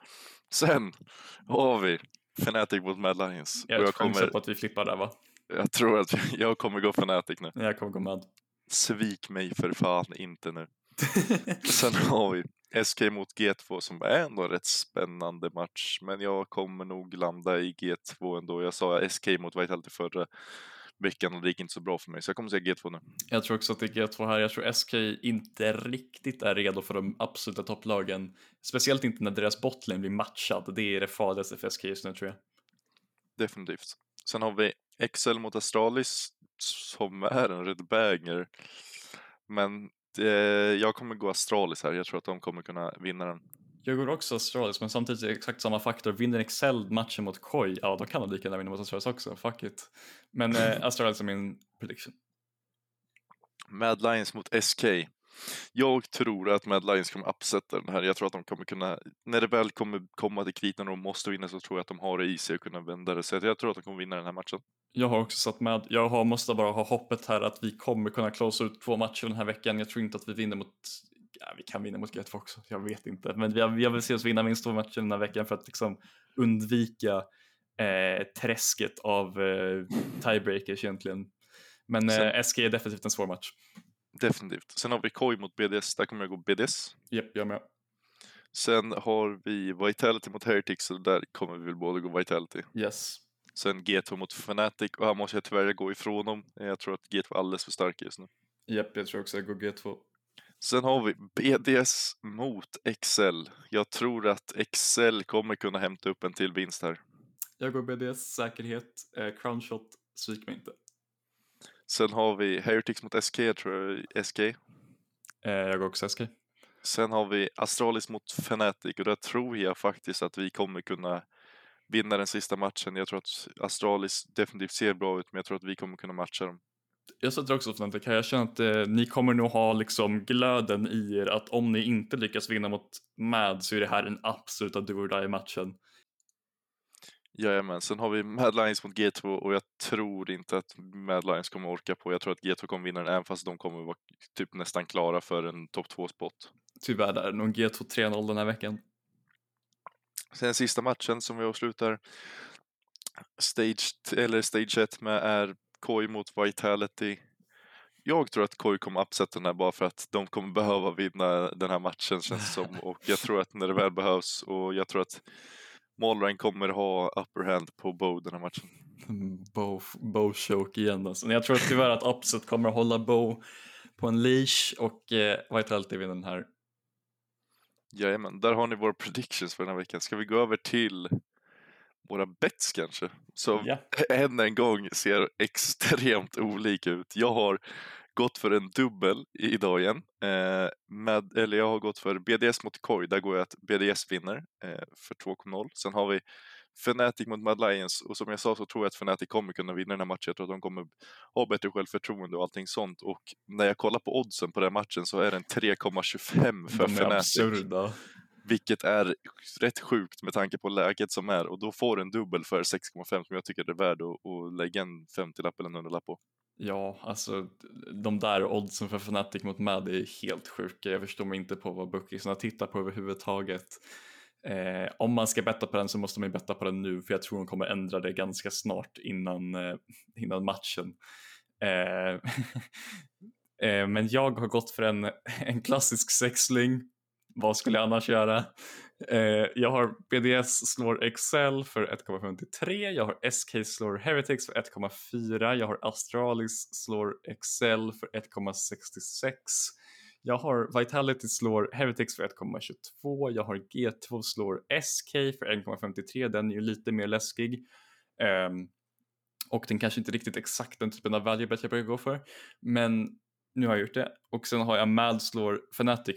Sen har vi Fnatic mot Mad Lions.
Jag, jag kommer på att vi flippar där va?
Jag tror att jag kommer gå Fnatic nu.
Jag kommer gå Mad.
Svik mig för fan inte nu. Sen har vi SK mot G2 som är ändå en rätt spännande match. Men jag kommer nog landa i G2 ändå. Jag sa SK mot Vitality förra veckan och det gick inte så bra för mig. Så jag kommer säga G2 nu.
Jag tror också att det är G2 här. Jag tror SK inte riktigt är redo för de absoluta topplagen. Speciellt inte när deras botlane blir matchad. Det är det farligaste för SK just nu tror jag.
Definitivt. Sen har vi Excel mot Astralis som är en red banger. Men jag kommer gå Astralis här. Jag tror att de kommer kunna vinna den.
Jag går också Astralis, men samtidigt är det exakt samma faktor. Vinner Excel matchen mot Koi, ja då kan de lika gärna vinna mot Astralis också. Fuck it. Men eh, Astralis är min prediction.
Mad Lions mot SK. Jag tror att Mad Lions kommer upsetta den här. Jag tror att de kommer kunna, när det väl kommer komma till kritan och de måste vinna så tror jag att de har det i sig att kunna vända det. Så jag tror att de kommer vinna den här matchen.
Jag har också satt med, jag har, måste bara ha hoppet här att vi kommer kunna close ut två matcher den här veckan. Jag tror inte att vi vinner mot, ja vi kan vinna mot G2 också, jag vet inte. Men jag, jag vill se oss vinna minst två matcher den här veckan för att liksom undvika eh, träsket av eh, tiebreakers egentligen. Men eh, SK är definitivt en svår match.
Definitivt. Sen har vi Koi mot BDS, där kommer jag gå BDS.
Japp, yep, jag med.
Sen har vi Vitality mot Heretics och där kommer vi väl båda gå Vitality.
Yes.
Sen G2 mot Fnatic och här måste jag tyvärr gå ifrån dem. Jag tror att G2 är alldeles för starka just nu.
Japp, jag tror också jag går G2.
Sen har vi BDS mot Excel. Jag tror att Excel kommer kunna hämta upp en till vinst här.
Jag går BDS säkerhet, eh, crownshot, svik mig inte.
Sen har vi Heretics mot SK, jag tror jag SK. Eh,
jag går också SK.
Sen har vi Astralis mot Fnatic och där tror jag faktiskt att vi kommer kunna vinna den sista matchen. Jag tror att Astralis definitivt ser bra ut, men jag tror att vi kommer kunna matcha dem.
Jag sätter också Fnatic här. Jag känner att eh, ni kommer nog ha liksom glöden i er att om ni inte lyckas vinna mot MAD så är det här den absoluta do or die matchen.
Jajamän, sen har vi Mad Lions mot G2 och jag tror inte att Mad Lions kommer orka på. Jag tror att G2 kommer vinna den även fast de kommer vara typ nästan klara för en topp 2-spot.
Tyvärr, är det nog G2 3-0 den här veckan.
Sen sista matchen som vi avslutar stage, eller stage 1 med är Koi mot Vitality. Jag tror att Koi kommer upsetta den här bara för att de kommer behöva vinna den här matchen känns det som och jag tror att när det väl behövs och jag tror att Molrain kommer ha upper hand på Bow den här matchen.
Bow choke igen alltså. Jag tror tyvärr att Upset kommer att hålla Bow på en leash och eh, Vitality vinner den här.
Jajamän, där har ni våra predictions för den här veckan. Ska vi gå över till våra bets kanske? Som yeah. än en gång ser extremt olika ut. Jag har gått för en dubbel idag igen. Eh, med, eller jag har gått för BDS mot Koi, där går jag att BDS vinner eh, för 2,0. Sen har vi Fnatic mot Mad Lions och som jag sa så tror jag att Fnatic kommer kunna vinna den här matchen. Jag tror att de kommer ha bättre självförtroende och allting sånt. Och när jag kollar på oddsen på den matchen så är den 3,25 för
De
Fnatic.
absurda.
Vilket är rätt sjukt med tanke på läget som är och då får du en dubbel för 6,5 som jag tycker är värd att, att lägga en 50-lapp eller en 100-lapp på.
Ja, alltså de där oddsen för Fnatic mot Mad är helt sjuka. Jag förstår mig inte på vad bookiesarna tittar på överhuvudtaget. Eh, om man ska betta på den så måste man ju betta på den nu för jag tror de kommer ändra det ganska snart innan, eh, innan matchen. Eh, eh, men jag har gått för en, en klassisk sexling. Vad skulle jag annars göra? Eh, jag har BDS slår Excel för 1,53, jag har SK slår Heretics för 1,4, jag har Astralis slår Excel för 1,66, jag har Vitality slår Heretics för 1,22, jag har G2 slår SK för 1,53, den är ju lite mer läskig. Eh, och den kanske inte riktigt exakt den typen av value bet jag brukar gå för. Men nu har jag gjort det. Och sen har jag Mad slår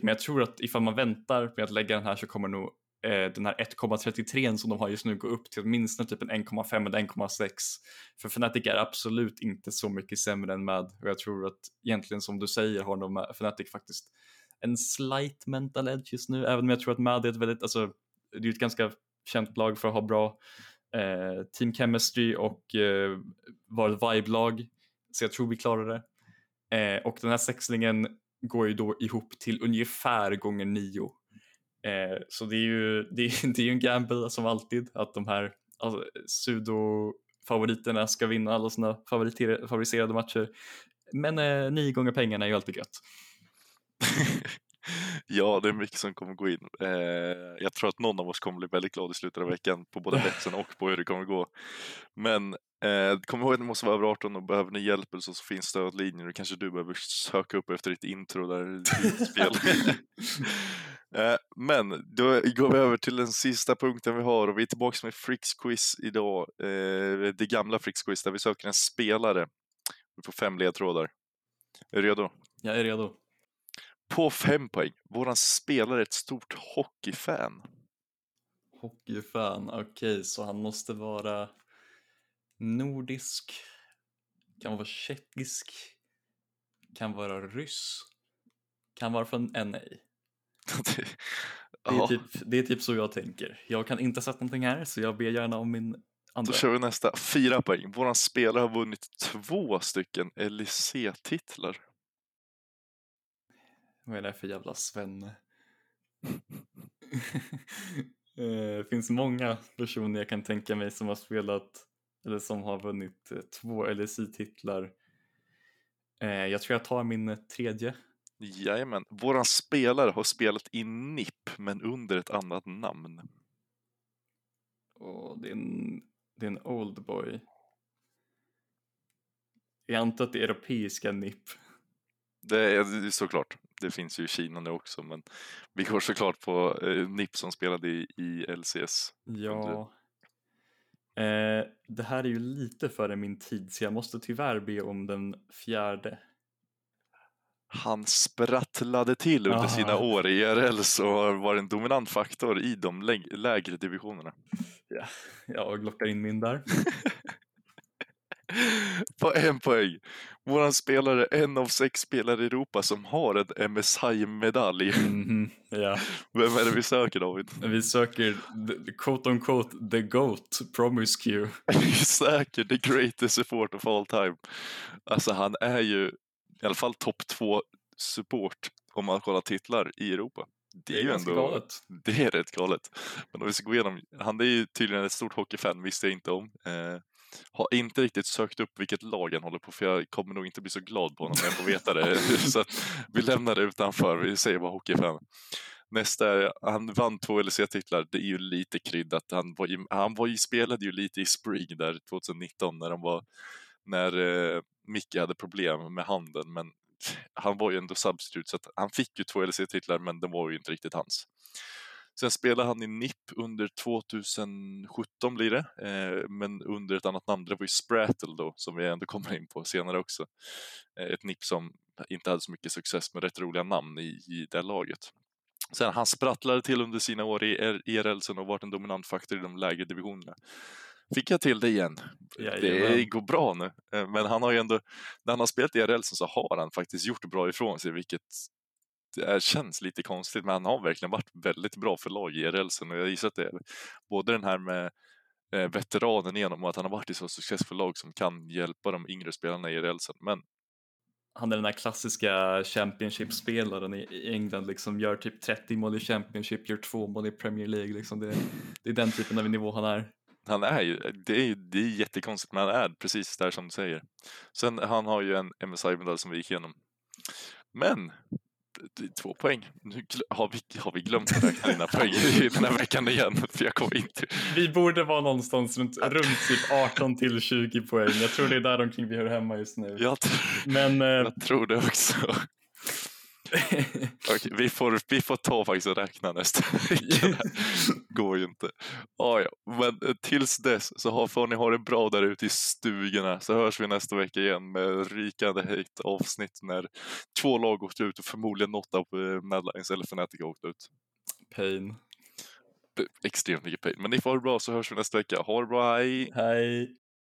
Men jag tror att ifall man väntar med att lägga den här så kommer nog eh, den här 1,33 som de har just nu gå upp till åtminstone typ en 1,5 eller 1,6. För Fnatic är absolut inte så mycket sämre än Mad. Och jag tror att egentligen som du säger har de eh, Fnatic faktiskt en slight mental edge just nu. Även om jag tror att Mad är ett väldigt, alltså det är ett ganska känt lag för att ha bra eh, team chemistry och eh, vara ett vibe-lag. Så jag tror vi klarar det. Eh, och den här sexlingen går ju då ihop till ungefär gånger nio. Eh, så det är ju det är, det är en gamble som alltid att de här alltså, pseudo-favoriterna ska vinna alla sina favoriserade matcher. Men eh, nio gånger pengarna är ju alltid gött.
ja, det är mycket som kommer gå in. Eh, jag tror att någon av oss kommer bli väldigt glad i slutet av veckan på både betsen och på hur det kommer gå. Men eh, kom ihåg att ni måste vara över 18 och behöver ni hjälp eller så, så finns stödlinjer och kanske du behöver söka upp efter ditt intro där spel. eh, men då går vi över till den sista punkten vi har och vi är tillbaka med Fricks quiz idag. Eh, det gamla Fricks quiz där vi söker en spelare. Vi får fem ledtrådar. Är du redo?
Jag är redo.
På fem poäng. Våran spelare är ett stort hockeyfan.
Hockeyfan, okej, okay, så han måste vara nordisk, kan vara tjeckisk, kan vara ryss, kan vara från NA. det, det, är typ, det är typ så jag tänker. Jag kan inte sätta någonting här så jag ber gärna om min andra.
Då kör vi nästa. Fyra poäng. Våran spelare har vunnit två stycken LEC-titlar.
Vad är det för jävla svenne? Det eh, finns många personer jag kan tänka mig som har spelat eller som har vunnit eh, två LSI-titlar. Eh, jag tror jag tar min tredje.
Jajamän. Våran spelare har spelat i NIP men under ett annat namn.
Och det, är en, det är en Oldboy. Jag antar att det är europeiska NIP.
Det är såklart. Det finns ju i Kina nu också, men vi går såklart på eh, NIP som spelade i, i LCS.
Ja. Eh, det här är ju lite före min tid, så jag måste tyvärr be om den fjärde.
Han sprattlade till under Aha. sina år i IRL så var en dominant faktor i de lägre divisionerna.
Ja, jag lockar in min där.
på en poäng. Våran spelare är en av sex spelare i Europa som har en MSI-medalj.
-hmm, ja.
Vem är det vi söker David?
Vi söker the, quote on quote the GOAT, Promiscue.
Säkert the greatest support of all time. Alltså han är ju i alla fall topp två support om man kollar titlar i Europa.
Det är, det är ju ändå, galet.
Det är rätt galet. Men om vi ska gå igenom, han är ju tydligen ett stort hockeyfan, visste jag inte om. Eh, har inte riktigt sökt upp vilket lag han håller på för jag kommer nog inte bli så glad på honom när jag får veta det. så vi lämnar det utanför, vi säger bara hockeyfan. Nästa är, han vann två LEC-titlar, det är ju lite kryddat. Han, var i, han var ju, spelade ju lite i Spring där 2019 när, de var, när eh, Micke hade problem med handen men han var ju ändå substitut så att han fick ju två LEC-titlar men de var ju inte riktigt hans. Sen spelade han i NIP under 2017 blir det, eh, men under ett annat namn. Det var ju Sprattle då, som vi ändå kommer in på senare också. Eh, ett NIP som inte hade så mycket success med rätt roliga namn i, i det laget. Sen han sprattlade till under sina år i ERL sen och varit en dominant faktor i de lägre divisionerna. Fick jag till det igen.
Jajamän.
Det går bra nu. Eh, men han har ju ändå, när han har spelat i ERL så har han faktiskt gjort bra ifrån sig, vilket det känns lite konstigt, men han har verkligen varit väldigt bra för lag i ERL sen och jag gissar att det är både den här med eh, veteranen genom att han har varit i så successfulla lag som kan hjälpa de yngre spelarna i ERL sen. Men
han är den här klassiska Championship-spelaren i England, liksom gör typ 30 mål i Championship, gör två mål i Premier League. Liksom det, det är den typen av nivå han är.
Han är ju, det är, det är jättekonstigt, men han är precis där som du säger. Sen han har ju en MSI-medalj som vi gick igenom. Men två poäng. Nu har vi, har vi glömt att räkna dina poäng den här veckan igen? För jag kommer inte.
Vi borde vara någonstans runt, runt typ 18 till 20 poäng. Jag tror det är där omkring vi hör hemma just nu.
Jag, Men, eh, jag tror det också. Okej, vi, får, vi får ta faktiskt och räkna nästa vecka. går ju inte. Ah, ja. Men eh, tills dess så får ni ha det bra där ute i stugorna så hörs vi nästa vecka igen med rykande hejt avsnitt när två lag åkte ut och förmodligen något av eh, Madlines eller Fnatic åkte ut.
Pain.
Extremt mycket pain. Men ni får ha det bra så hörs vi nästa vecka. Ha det bra, hej!
Hej!